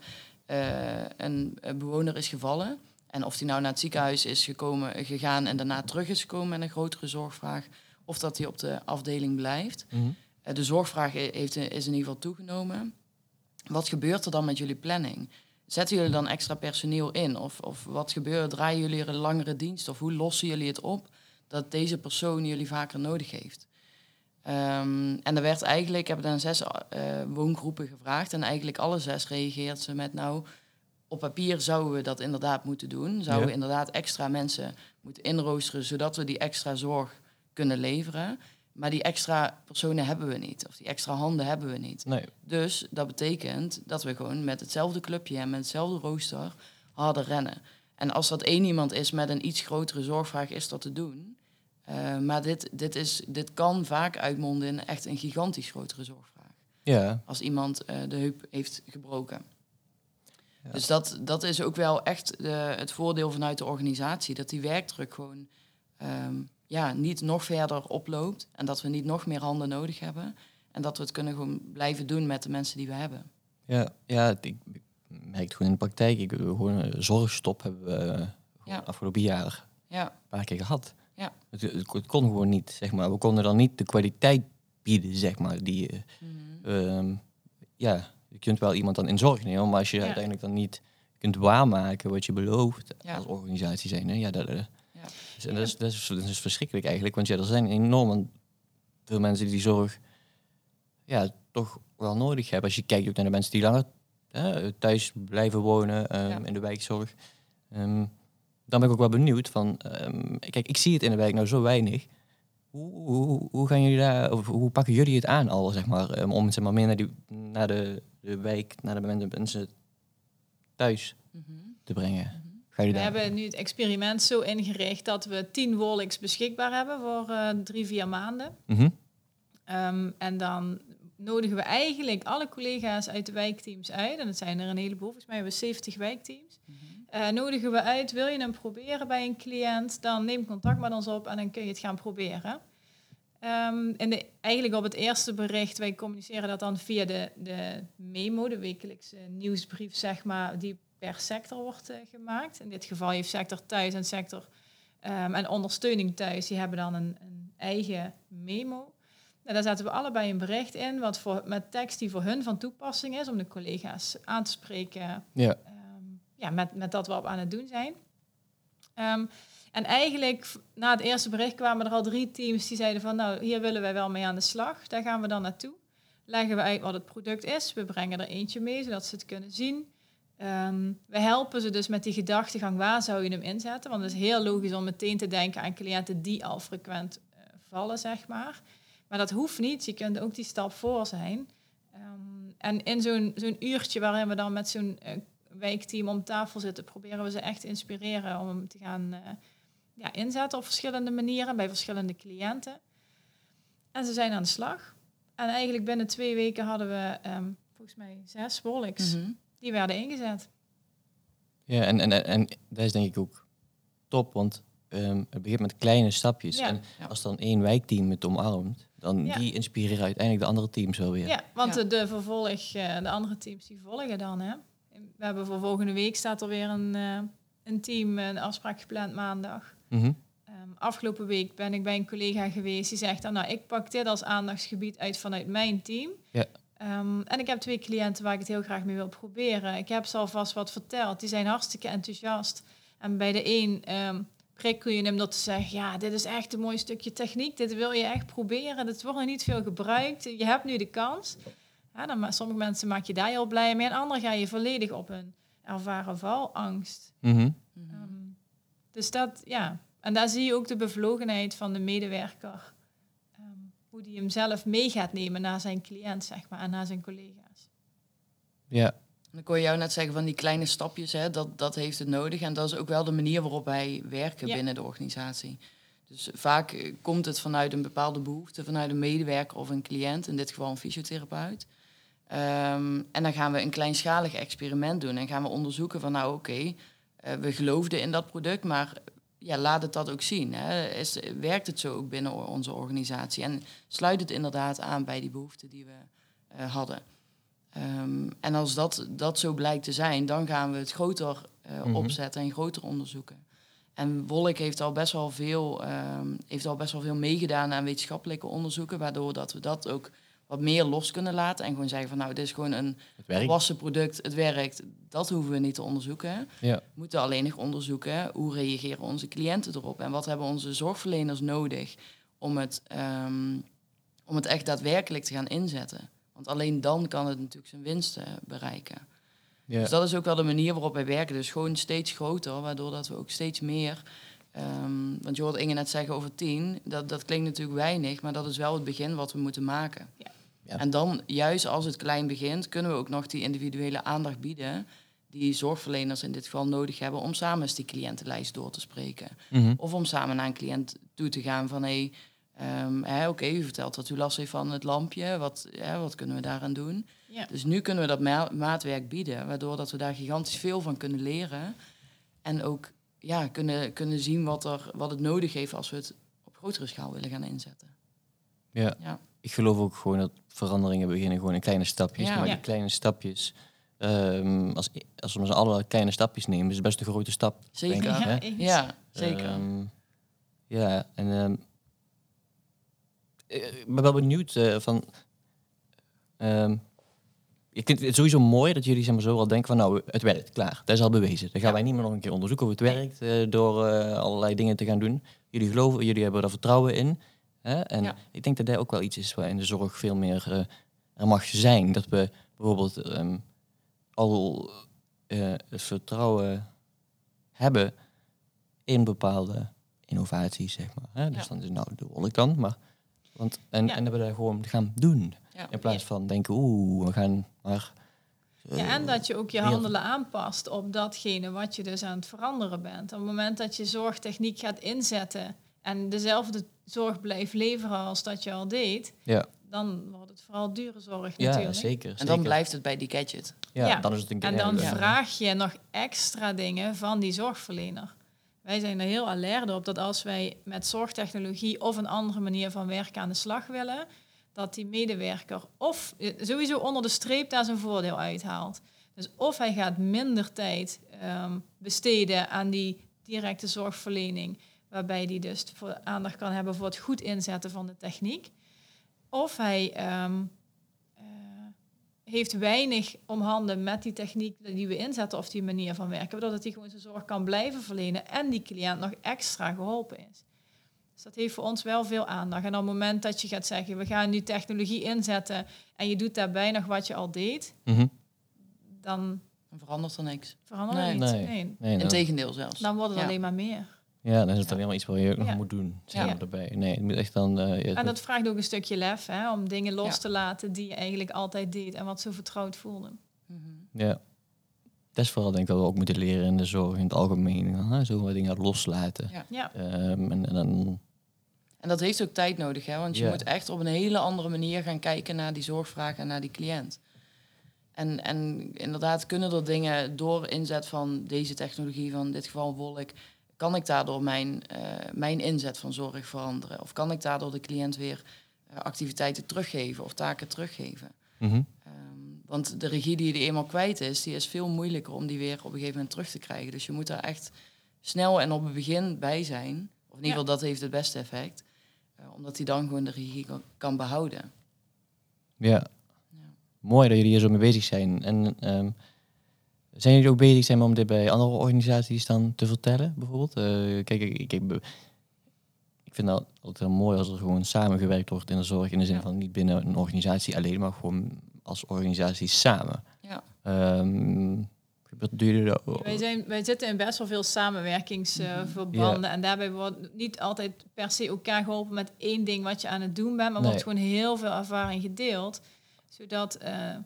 uh, een, bewoner is gevallen. En of die nou naar het ziekenhuis is gekomen, gegaan en daarna terug is gekomen met een grotere zorgvraag. Of dat hij op de afdeling blijft. Mm de zorgvraag heeft, is in ieder geval toegenomen. Wat gebeurt er dan met jullie planning? Zetten jullie dan extra personeel in? Of, of wat gebeurt? Draaien jullie er een langere dienst? Of hoe lossen jullie het op dat deze persoon jullie vaker nodig heeft? Um, en er werd eigenlijk, ik heb dan zes uh, woongroepen gevraagd en eigenlijk alle zes reageert ze met nou, op papier zouden we dat inderdaad moeten doen. Zouden we inderdaad extra mensen moeten inroosteren, zodat we die extra zorg kunnen leveren. Maar die extra personen hebben we niet. Of die extra handen hebben we niet. Nee. Dus dat betekent dat we gewoon met hetzelfde clubje en met hetzelfde rooster harder rennen. En als dat één iemand is met een iets grotere zorgvraag, is dat te doen. Uh, maar dit, dit, is, dit kan vaak uitmonden in echt een gigantisch grotere zorgvraag. Ja. Als iemand uh, de heup heeft gebroken. Ja. Dus dat, dat is ook wel echt de, het voordeel vanuit de organisatie. Dat die werkdruk gewoon um, ja, niet nog verder oploopt en dat we niet nog meer handen nodig hebben. En dat we het kunnen gewoon blijven doen met de mensen die we hebben. Ja, ja ik, merk het gewoon in de praktijk. Ik, gewoon een zorgstop hebben we ja. afgelopen jaar ja. een paar keer gehad. Ja. Het, het, kon gewoon niet, zeg maar. We konden dan niet de kwaliteit bieden, zeg maar. Die, mm -hmm. ja, je kunt wel iemand dan in zorg nemen, maar als je uiteindelijk dan niet kunt waarmaken wat je belooft als organisatie zijn, hè, ja, dat, eh, dus, en dat is, dat, is, dat is verschrikkelijk eigenlijk. Want ja, er zijn enorm veel mensen die die zorg ja, toch wel nodig hebben. Als je kijkt ook naar de mensen die langer hè, thuis blijven wonen um, in de wijkzorg. Um, dan ben ik ook wel benieuwd van, um, kijk, ik zie het in de wijk nou zo weinig. Hoe, hoe, hoe, gaan jullie daar, of hoe pakken jullie het aan al, zeg maar, om zeg maar, meer naar, die, naar de, de wijk, naar de mensen thuis mm -hmm. te brengen? Mhm we hebben nu het experiment zo ingericht dat we tien Wolix beschikbaar hebben voor uh, drie, vier maanden. Mhm. Ehm, en dan nodigen we eigenlijk alle collega's uit de wijkteams uit. En dat zijn er een heleboel, volgens mij hebben we 70 wijkteams. Mm nodigen we uit, wil je hem proberen bij een cliënt, dan neem contact met ons op en dan kun je het gaan proberen. Um, en de, eigenlijk op het eerste bericht, wij communiceren dat dan via de, de memo, de wekelijkse nieuwsbrief, zeg maar, die per sector wordt uh, gemaakt. In dit geval heeft sector thuis en sector um, en ondersteuning thuis, die hebben dan een, een eigen memo. En daar zetten we allebei een bericht in, wat voor, met tekst die voor hun van toepassing is, om de collega's aan te spreken ja. Um, ja, met, met dat we op aan het doen zijn. Um, en eigenlijk, na het eerste bericht kwamen er al drie teams die zeiden van, nou, hier willen wij wel mee aan de slag. Daar gaan we dan naartoe. Leggen we uit wat het product is. We brengen er eentje mee, zodat ze het kunnen zien. Um, we helpen ze dus met die gedachtegang, waar zou je hem inzetten? Want het is heel logisch om meteen te denken aan cliënten die al frequent uh, vallen, zeg maar. Maar dat hoeft niet, je kunt ook die stap voor zijn. Um, en in zo'n zo'n uurtje waarin we dan met zo'n uh, wijkteam om tafel zitten, proberen we ze echt te inspireren om hem te gaan uh, ja, inzetten op verschillende manieren bij verschillende cliënten. En ze zijn aan de slag. En eigenlijk binnen twee weken hadden we um, volgens mij zes wolks. Mhm. Die werden ingezet. Ja, en, en, en dat is denk ik ook top, want um, het begint met kleine stapjes. En als dan één wijkteam het omarmt, dan die inspireren uiteindelijk de andere teams wel weer. Ja, want De, de, vervolg, eh, de andere teams die volgen dan. Hè? We hebben voor volgende week staat er weer een, uh, een team, een afspraak gepland maandag. Mm afgelopen week ben ik bij een collega geweest die zegt, dan, nou, ik pak dit als aandachtsgebied uit vanuit mijn team. Ja. Um, en ik heb twee cliënten waar ik het heel graag mee wil proberen. Ik heb ze alvast wat verteld. Die zijn hartstikke enthousiast. En bij de een um, prikkel je hem door te zeggen... ja, dit is echt een mooi stukje techniek. Dit wil je echt proberen. Dit wordt nog niet veel gebruikt. Je hebt nu de kans. Ja, dan, sommige mensen maak je daar heel blij mee. En anderen ga je volledig op hun ervaren valangst. Mm dus dat, ja, en daar zie je ook de bevlogenheid van de medewerker. Um, hoe die hem zelf mee gaat nemen naar zijn cliënt, zeg maar, en naar zijn collega's. Ja. Dan kon je jou net zeggen van die kleine stapjes, hè, dat, dat heeft het nodig. En dat is ook wel de manier waarop wij werken binnen de organisatie. Dus vaak eh, komt het vanuit een bepaalde behoefte, vanuit een medewerker of een cliënt, in dit geval een fysiotherapeut. Um, en dan gaan we een kleinschalig experiment doen en gaan we onderzoeken van nou oké, okay, uh, we geloofden in dat product, maar ja, laat het dat ook zien. Hè. Is, werkt het zo ook binnen onze organisatie? En sluit het inderdaad aan bij die behoeften die we uh, hadden. Um, en als dat, dat zo blijkt te zijn, dan gaan we het groter uh, opzetten en groter onderzoeken. En Wolk heeft al best wel veel, um, heeft al best wel veel meegedaan aan wetenschappelijke onderzoeken, waardoor dat we dat ook wat meer los kunnen laten en gewoon zeggen van nou, dit is gewoon een volwassen product, het werkt, dat hoeven we niet te onderzoeken. Ja. We moeten alleen nog onderzoeken hoe reageren onze cliënten erop en wat hebben onze zorgverleners nodig om het, um, om het echt daadwerkelijk te gaan inzetten. Want alleen dan kan het natuurlijk zijn winsten bereiken. Ja. Dus dat is ook wel de manier waarop wij werken. Dus gewoon steeds groter, waardoor dat we ook steeds meer Um, want je hoort Inge net zeggen over tien. Dat, dat klinkt natuurlijk weinig, maar dat is wel het begin wat we moeten maken. Ja. En dan, juist als het klein begint, kunnen we ook nog die individuele aandacht bieden die zorgverleners in dit geval nodig hebben om samen eens die cliëntenlijst door te spreken. Mhm. Of om samen naar een cliënt toe te gaan van hé, hey, um, oké, u vertelt dat u last heeft van het lampje, wat, hè, wat kunnen we daaraan doen? Dus nu kunnen we dat maatwerk bieden, waardoor dat we daar gigantisch veel van kunnen leren. En ook ja, kunnen, kunnen zien wat, er, wat het nodig heeft als we het op grotere schaal willen gaan inzetten. Ja. ja ik geloof ook gewoon dat veranderingen beginnen gewoon in kleine stapjes. Maar die kleine stapjes, um, als, als we alle kleine stapjes nemen, is het best een grote stap. Zeker. Denk ik, ja, ja, zeker. Um, ja, en um, ik ben wel benieuwd uh, van. ik vind het sowieso mooi dat jullie zeg maar, zo al denken van nou, het werkt, klaar. Dat is al bewezen. Dan gaan wij niet meer nog een keer onderzoeken of het werkt uh, door uh, allerlei dingen te gaan doen. Jullie geloven, jullie hebben er vertrouwen in. Hè? En ik denk dat dat ook wel iets is waar in de zorg veel meer uh, er mag zijn. Dat we bijvoorbeeld um, al uh, het vertrouwen hebben in bepaalde innovaties, zeg maar. Hè? Dus dan is nou, dat wil ik dan. Maar, want, en, en dat we dat gewoon gaan doen. In plaats van denken, oeh, we gaan maar... Ja, en dat je ook je handelen aanpast op datgene wat je dus aan het veranderen bent. Op het moment dat je zorgtechniek gaat inzetten en dezelfde zorg blijft leveren als dat je al deed, ja. dan wordt het vooral dure zorg ja, natuurlijk. Zeker, En dan blijft het bij die gadget. Ja, dan is het een En dan vraag je nog extra dingen van die zorgverlener. Wij zijn er heel alert op dat als wij met zorgtechnologie of een andere manier van werken aan de slag willen, dat die medewerker of eh, sowieso onder de streep daar zijn voordeel uithaalt. Dus of hij gaat minder tijd um, besteden aan die directe zorgverlening waarbij hij dus voor aandacht kan hebben voor het goed inzetten van de techniek. Of hij ehm, eh, heeft weinig om handen met die techniek die we inzetten of die manier van werken, waardoor hij gewoon zijn zorg kan blijven verlenen en die cliënt nog extra geholpen is. Dus dat heeft voor ons wel veel aandacht. En op het moment dat je gaat zeggen, we gaan nu technologie inzetten en je doet daarbij nog wat je al deed, mhm. dan... Dan verandert er niks. Verandert er niks, nee. nee. Integendeel zelfs. Dan wordt het alleen maar meer. Ja, dan is het alleen maar iets wat je ook nog moet doen. Zeg erbij. Nee, het moet echt dan... Uh, en dat vraagt ook een stukje lef, hè, om dingen los te laten die je eigenlijk altijd deed en wat zo vertrouwd voelde. Mhm. Ja. Dat is vooral denk ik dat we ook moeten leren in de zorg in het algemeen. Hè? Zo wat dingen loslaten. Ja. Um, en, en, dan... En dat heeft ook tijd nodig, hè? want je moet echt op een hele andere manier gaan kijken naar die zorgvraag en naar die cliënt. En, en inderdaad kunnen er dingen door inzet van deze technologie, van in dit geval wolk, kan ik daardoor mijn, uh, mijn inzet van zorg veranderen? Of kan ik daardoor de cliënt weer uh, activiteiten teruggeven of taken teruggeven? Mm -hmm. um, want de regie die je eenmaal kwijt is, die is veel moeilijker om die weer op een gegeven moment terug te krijgen. Dus je moet daar echt snel en op het begin bij zijn. Of in ieder geval, dat heeft het beste effect. Uh, omdat hij dan gewoon de regie kan behouden. Ja. ja. Mooi dat jullie hier zo mee bezig zijn. En um, zijn jullie ook bezig zijn om dit bij andere organisaties dan te vertellen, bijvoorbeeld? Uh, kijk, ik, ik, ik vind dat altijd heel mooi als er gewoon samengewerkt wordt in de zorg. In de zin van niet binnen een organisatie alleen, maar gewoon als organisatie samen. Ja. Um, wij, zijn, wij zitten in best wel veel samenwerkingsverbanden. Uh, En daarbij wordt niet altijd per se elkaar geholpen met één ding wat je aan het doen bent. Maar wordt gewoon heel veel ervaring gedeeld. Zodat, uh,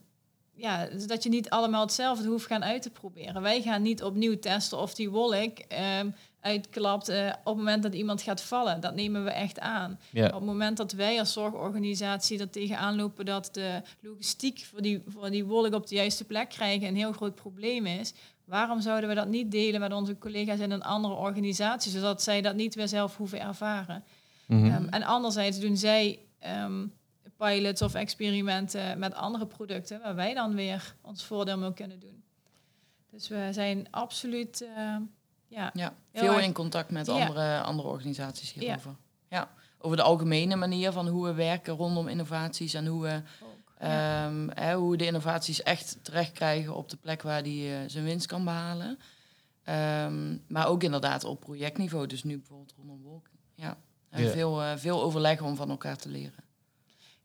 ja, zodat je niet allemaal hetzelfde hoeft gaan uit te proberen. Wij gaan niet opnieuw testen of die wolk um, uitklapt uh, op het moment dat iemand gaat vallen. Dat nemen we echt aan. Ja. Op het moment dat wij als zorgorganisatie er tegenaan lopen dat de logistiek voor die, voor die wolk op de juiste plek krijgen een heel groot probleem is, waarom zouden we dat niet delen met onze collega's in een andere organisatie, zodat zij dat niet weer zelf hoeven ervaren? Mm -hmm. um, en anderzijds doen zij um, pilots of experimenten met andere producten, waar wij dan weer ons voordeel mee kunnen doen. Dus we zijn absoluut. Uh, ja, ja veel in contact met andere, andere organisaties hierover. Ja. ja. Over de algemene manier van hoe we werken rondom innovaties en hoe we, um, hè, hoe de innovaties echt terecht krijgen op de plek waar die uh, zijn winst kan behalen. Um, maar ook inderdaad op projectniveau, dus nu bijvoorbeeld rondom wolken. Ja, en veel, uh, veel overleggen om van elkaar te leren.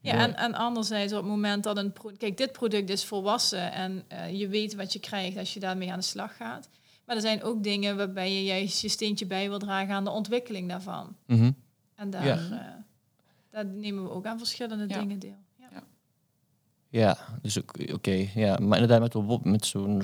Ja, en, en anderzijds op het moment dat een... Pro Kijk, dit product is volwassen en uh, je weet wat je krijgt als je daarmee aan de slag gaat. Maar er zijn ook dingen waarbij je juist je steentje bij wil dragen aan de ontwikkeling daarvan. Mm -hmm. En daar, ja. uh, daar nemen we ook aan verschillende ja. dingen deel. Ja, ja. ja dus oké. Okay, ja. Maar inderdaad met, met zo'n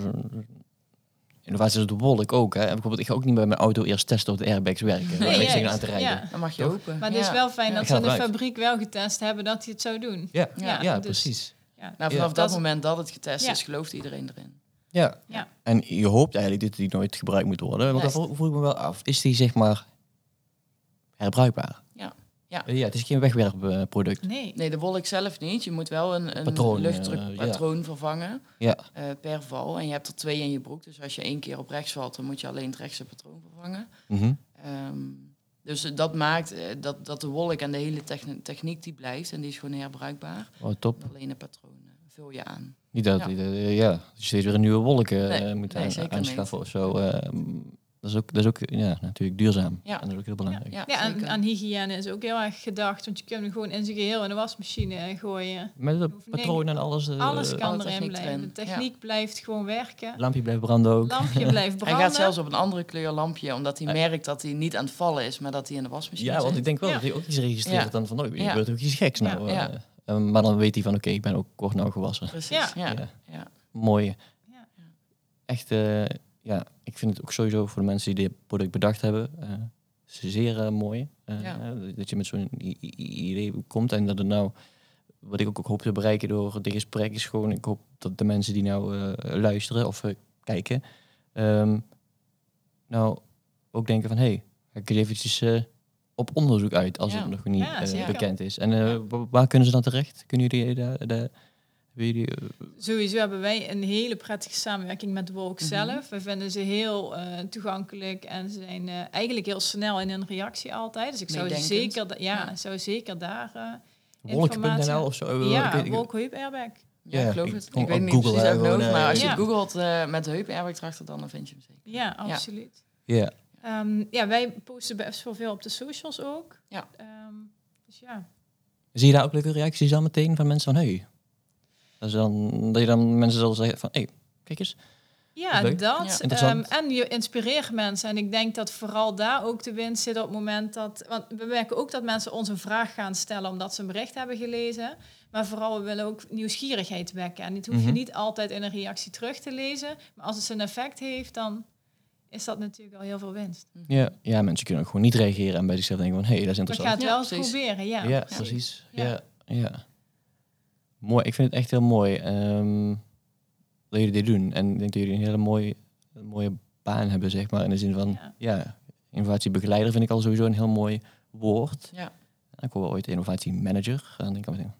innovatie is de wolk ook. Hè. Bijvoorbeeld, ik ga ook niet bij mijn auto eerst testen of de airbags werken. Nee, ik aan te rijden. Ja. Dan mag je hopen. Maar het is wel fijn dat ze in de fabriek wel getest hebben dat hij het zou doen. Ja, ja, ja, dus, precies. Ja. Nou, vanaf dat, moment dat het getest is, gelooft iedereen erin. Ja. ja. En je hoopt eigenlijk dat die nooit gebruikt moet worden. Want dan voel ik me wel af. Is die zeg maar herbruikbaar? Ja. Ja. ja, het is geen wegwerpproduct. Nee. nee, de wolk zelf niet. Je moet wel een, een patroon, luchtdrukpatroon uh, vervangen ja. Uh, per val. En je hebt er twee in je broek. Dus als je één keer op rechts valt, dan moet je alleen het rechtse patroon vervangen. Mm -hmm. um, dus dat maakt dat, dat de wolk en de hele techniek die blijft. En die is gewoon herbruikbaar. Oh, top. Alleen een patroon vul je aan. Niet dat, ja, ja dat je steeds weer een nieuwe wolken nee, moet nee, aanschaffen of zo. Uh, dat is ook, dat is ook ja, natuurlijk duurzaam. Ja. En dat is ook heel belangrijk. Ja, ja en aan hygiëne is ook heel erg gedacht. Want je kunt hem gewoon in zijn geheel in de wasmachine gooien. Met de patroon en alles. Uh, alles kan erin blijven. De techniek blijft gewoon werken. Lampje blijft branden ook. Lampje blijft branden. Hij gaat zelfs op een andere kleur lampje. Omdat hij merkt dat hij niet aan het vallen is. Maar dat hij in de wasmachine Ja, want ik denk wel dat hij ook iets registreert dan van... Oh, je wordt ook iets geks nou. Ja. Um, maar dan weet hij van oké, ik ben ook kort nou gewassen. Precies, ja. ja. ja. Mooi. Ja. Echt, uh, ja, ik vind het ook sowieso voor de mensen die dit product bedacht hebben, uh, zeer uh, mooi. dat je met zo'n idee komt en dat het nou, wat ik ook hoop te bereiken door dit gesprek, is gewoon, ik hoop dat de mensen die nou luisteren of kijken, um, nou ook denken van hé, hey, ik eens eventjes op onderzoek uit als het nog niet bekend is. En waar kunnen ze dan terecht? Kunnen jullie daar... daar uh... Sowieso hebben wij een hele prettige samenwerking met Wolk mm -hmm. zelf. We vinden ze heel toegankelijk en ze zijn eigenlijk heel snel in een reactie altijd. Dus ik zou zeker, ja, ja, zou zeker daar Wolk.nl of zo? Ja, Wolk Heup Airbag. Ja, ik geloof het. Ik weet niet Google, precies uit maar als je googelt met de heup airbag erachter, dan vind je hem zeker. Ja, absoluut. Ja. Um, ja, wij posten best wel veel op de socials ook. Ja. Um, dus ja. Zie je daar ook leuke reacties dan meteen van mensen van hey? Dat, dan, dat je dan mensen zullen zeggen van hey, kijk eens. Ja, dat. dat um, en je inspireert mensen. En ik denk dat vooral daar ook de winst zit op het moment dat... Want we merken ook dat mensen ons een vraag gaan stellen omdat ze een bericht hebben gelezen. Maar vooral, we willen ook nieuwsgierigheid wekken. En dit hoef je mhm. niet altijd in een reactie terug te lezen. Maar als het een effect heeft, dan is dat natuurlijk al heel veel winst. Mhm. Ja, ja mensen kunnen ook gewoon niet reageren en bij zichzelf denken van, hé, hey, dat is interessant. We gaan het wel eens proberen, ja. Ja, precies. Ja. ja. Mooi, ik vind het echt heel mooi um, dat jullie dit doen. En ik denk dat jullie een hele mooie, mooie baan hebben, zeg maar. In de zin van, ja, innovatiebegeleider vind ik al sowieso een heel mooi woord. Ja. Ik hoor ooit innovatiemanager. En denk ik meteen,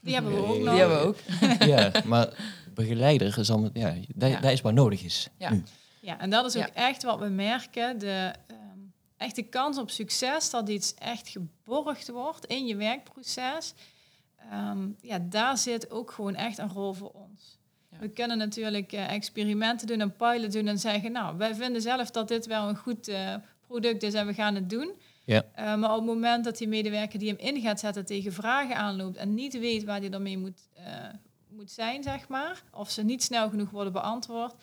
die hebben we ook nog. Die hebben we ook. ja, maar begeleider is al, ja, dat, ja. dat is wat nodig is. Ja, ja en dat is ook echt wat we merken. De um, echte kans op succes, dat iets echt geborgd wordt in je werkproces. Ehm, ja, daar zit ook gewoon echt een rol voor ons. We kunnen natuurlijk uh, experimenten doen, een pilot doen en zeggen, nou, wij vinden zelf dat dit wel een goed uh, product is en we gaan het doen. Ja. Uh, maar op het moment dat die medewerker die hem in gaat zetten tegen vragen aanloopt en niet weet waar hij ermee moet, moet zijn, zeg maar, of ze niet snel genoeg worden beantwoord,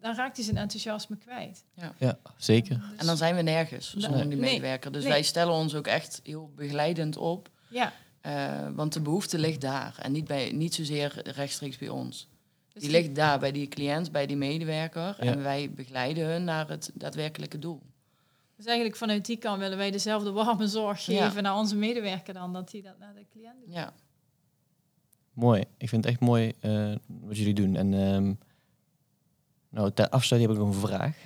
dan raakt hij zijn enthousiasme kwijt. Ja, ja zeker. Dus en dan zijn we nergens zonder die medewerker. Dus wij stellen ons ook echt heel begeleidend op. Ja. Uh, want de behoefte ligt daar en niet, bij, niet zozeer rechtstreeks bij ons. Dus die, ligt daar bij die cliënt, bij die medewerker. En wij begeleiden hun naar het daadwerkelijke doel. Dus eigenlijk vanuit die kant willen wij dezelfde warme zorg geven naar onze medewerker dan dat die dat naar de cliënt doet. Ja. Mooi. Ik vind het echt mooi uh, wat jullie doen. En um, nou, ter afsluiting heb ik nog een vraag.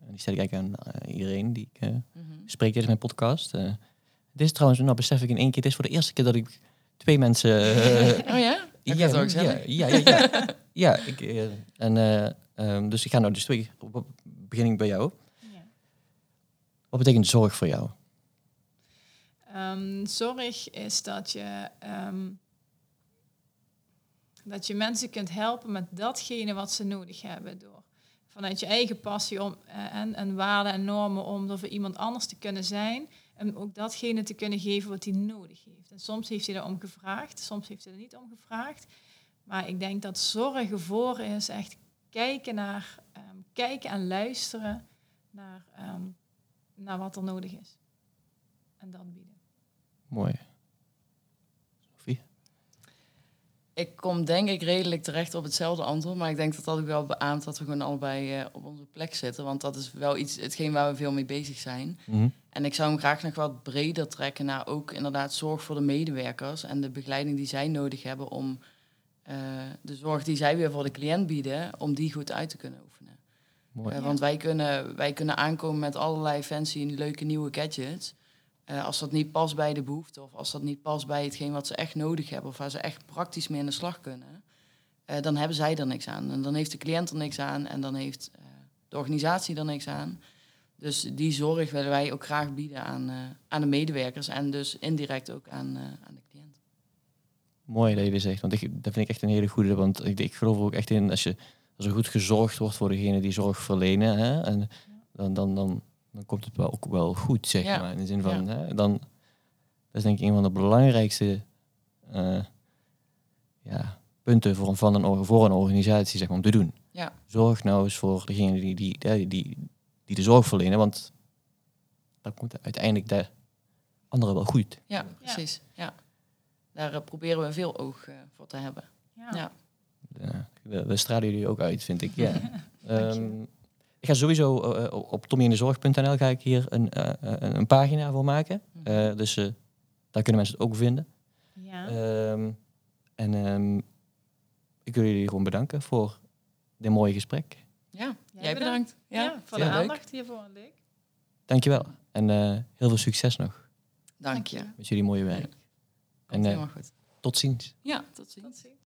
En die stel ik eigenlijk aan uh, iedereen die ik uh, mm -hmm. spreek tijdens mijn podcast. Dit is trouwens, nou besef ik in één keer, het is voor de eerste keer dat ik twee mensen... oh ja? Ja, ja, ja, ja, ja, ja. ja ik, en, um, dus ik ga nou dus twee, begin ik bij jou. Ja. Wat betekent zorg voor jou? Um, zorg is dat je um, dat je mensen kunt helpen met datgene wat ze nodig hebben. Door vanuit je eigen passie om, uh, en, en waarden en normen om er voor iemand anders te kunnen zijn. En ook datgene te kunnen geven wat hij nodig heeft. En soms heeft hij erom gevraagd, soms heeft hij er niet om gevraagd. Maar ik denk dat zorgen voor is echt kijken naar, um, kijken en luisteren naar, um, naar wat er nodig is. En dat bieden. Mooi. Ik kom denk ik redelijk terecht op hetzelfde antwoord, maar ik denk dat dat ook wel beaamt dat we gewoon allebei uh, op onze plek zitten. Want dat is wel iets, hetgeen waar we veel mee bezig zijn. Mhm. En ik zou hem graag nog wat breder trekken naar ook inderdaad zorg voor de medewerkers en de begeleiding die zij nodig hebben om uh, de zorg die zij weer voor de cliënt bieden, om die goed uit te kunnen oefenen. Mooi. Uh, want wij kunnen, wij kunnen aankomen met allerlei fancy en leuke nieuwe gadgets. Uh, als dat niet past bij de behoefte of als dat niet past bij hetgeen wat ze echt nodig hebben of waar ze echt praktisch mee aan de slag kunnen, uh, dan hebben zij er niks aan. En dan heeft de cliënt er niks aan en dan heeft uh, de organisatie er niks aan. Dus die zorg willen wij ook graag bieden aan, aan de medewerkers en dus indirect ook aan, aan de cliënt. Mooi dat je dit zegt, want ik, dat vind ik echt een hele goede, want ik, ik geloof ook echt in als, je, als er goed gezorgd wordt voor degene die zorg verlenen, hè, en dan, dan, dan dan komt het wel ook wel goed, zeg maar. In de zin van, hè, dan, dat is denk ik een van de belangrijkste uh, ja, punten voor een, van een, voor een organisatie zeg maar, om te doen. Ja. Zorg nou eens voor degene die, die, die, die, die de zorg verlenen, want dan komt uiteindelijk de andere wel goed. Ja, precies. Ja. Daar uh, proberen we veel oog uh, voor te hebben. Ja. ja. Daar stralen jullie ook uit, vind ik. Ja. um, Ik ga sowieso uh, op tommyindezorg.nl ga ik hier een, uh, een pagina voor maken. Uh, dus daar kunnen mensen het ook vinden. Ja. Um, en um, ik wil jullie gewoon bedanken voor dit mooie gesprek. Ja, jij bedankt. Ja, ja voor de aandacht hiervoor. Leuk. Dankjewel. En heel veel succes nog. Dank je. Met jullie mooie werk. en, helemaal goed. Tot ziens. Ja, tot ziens. Tot ziens.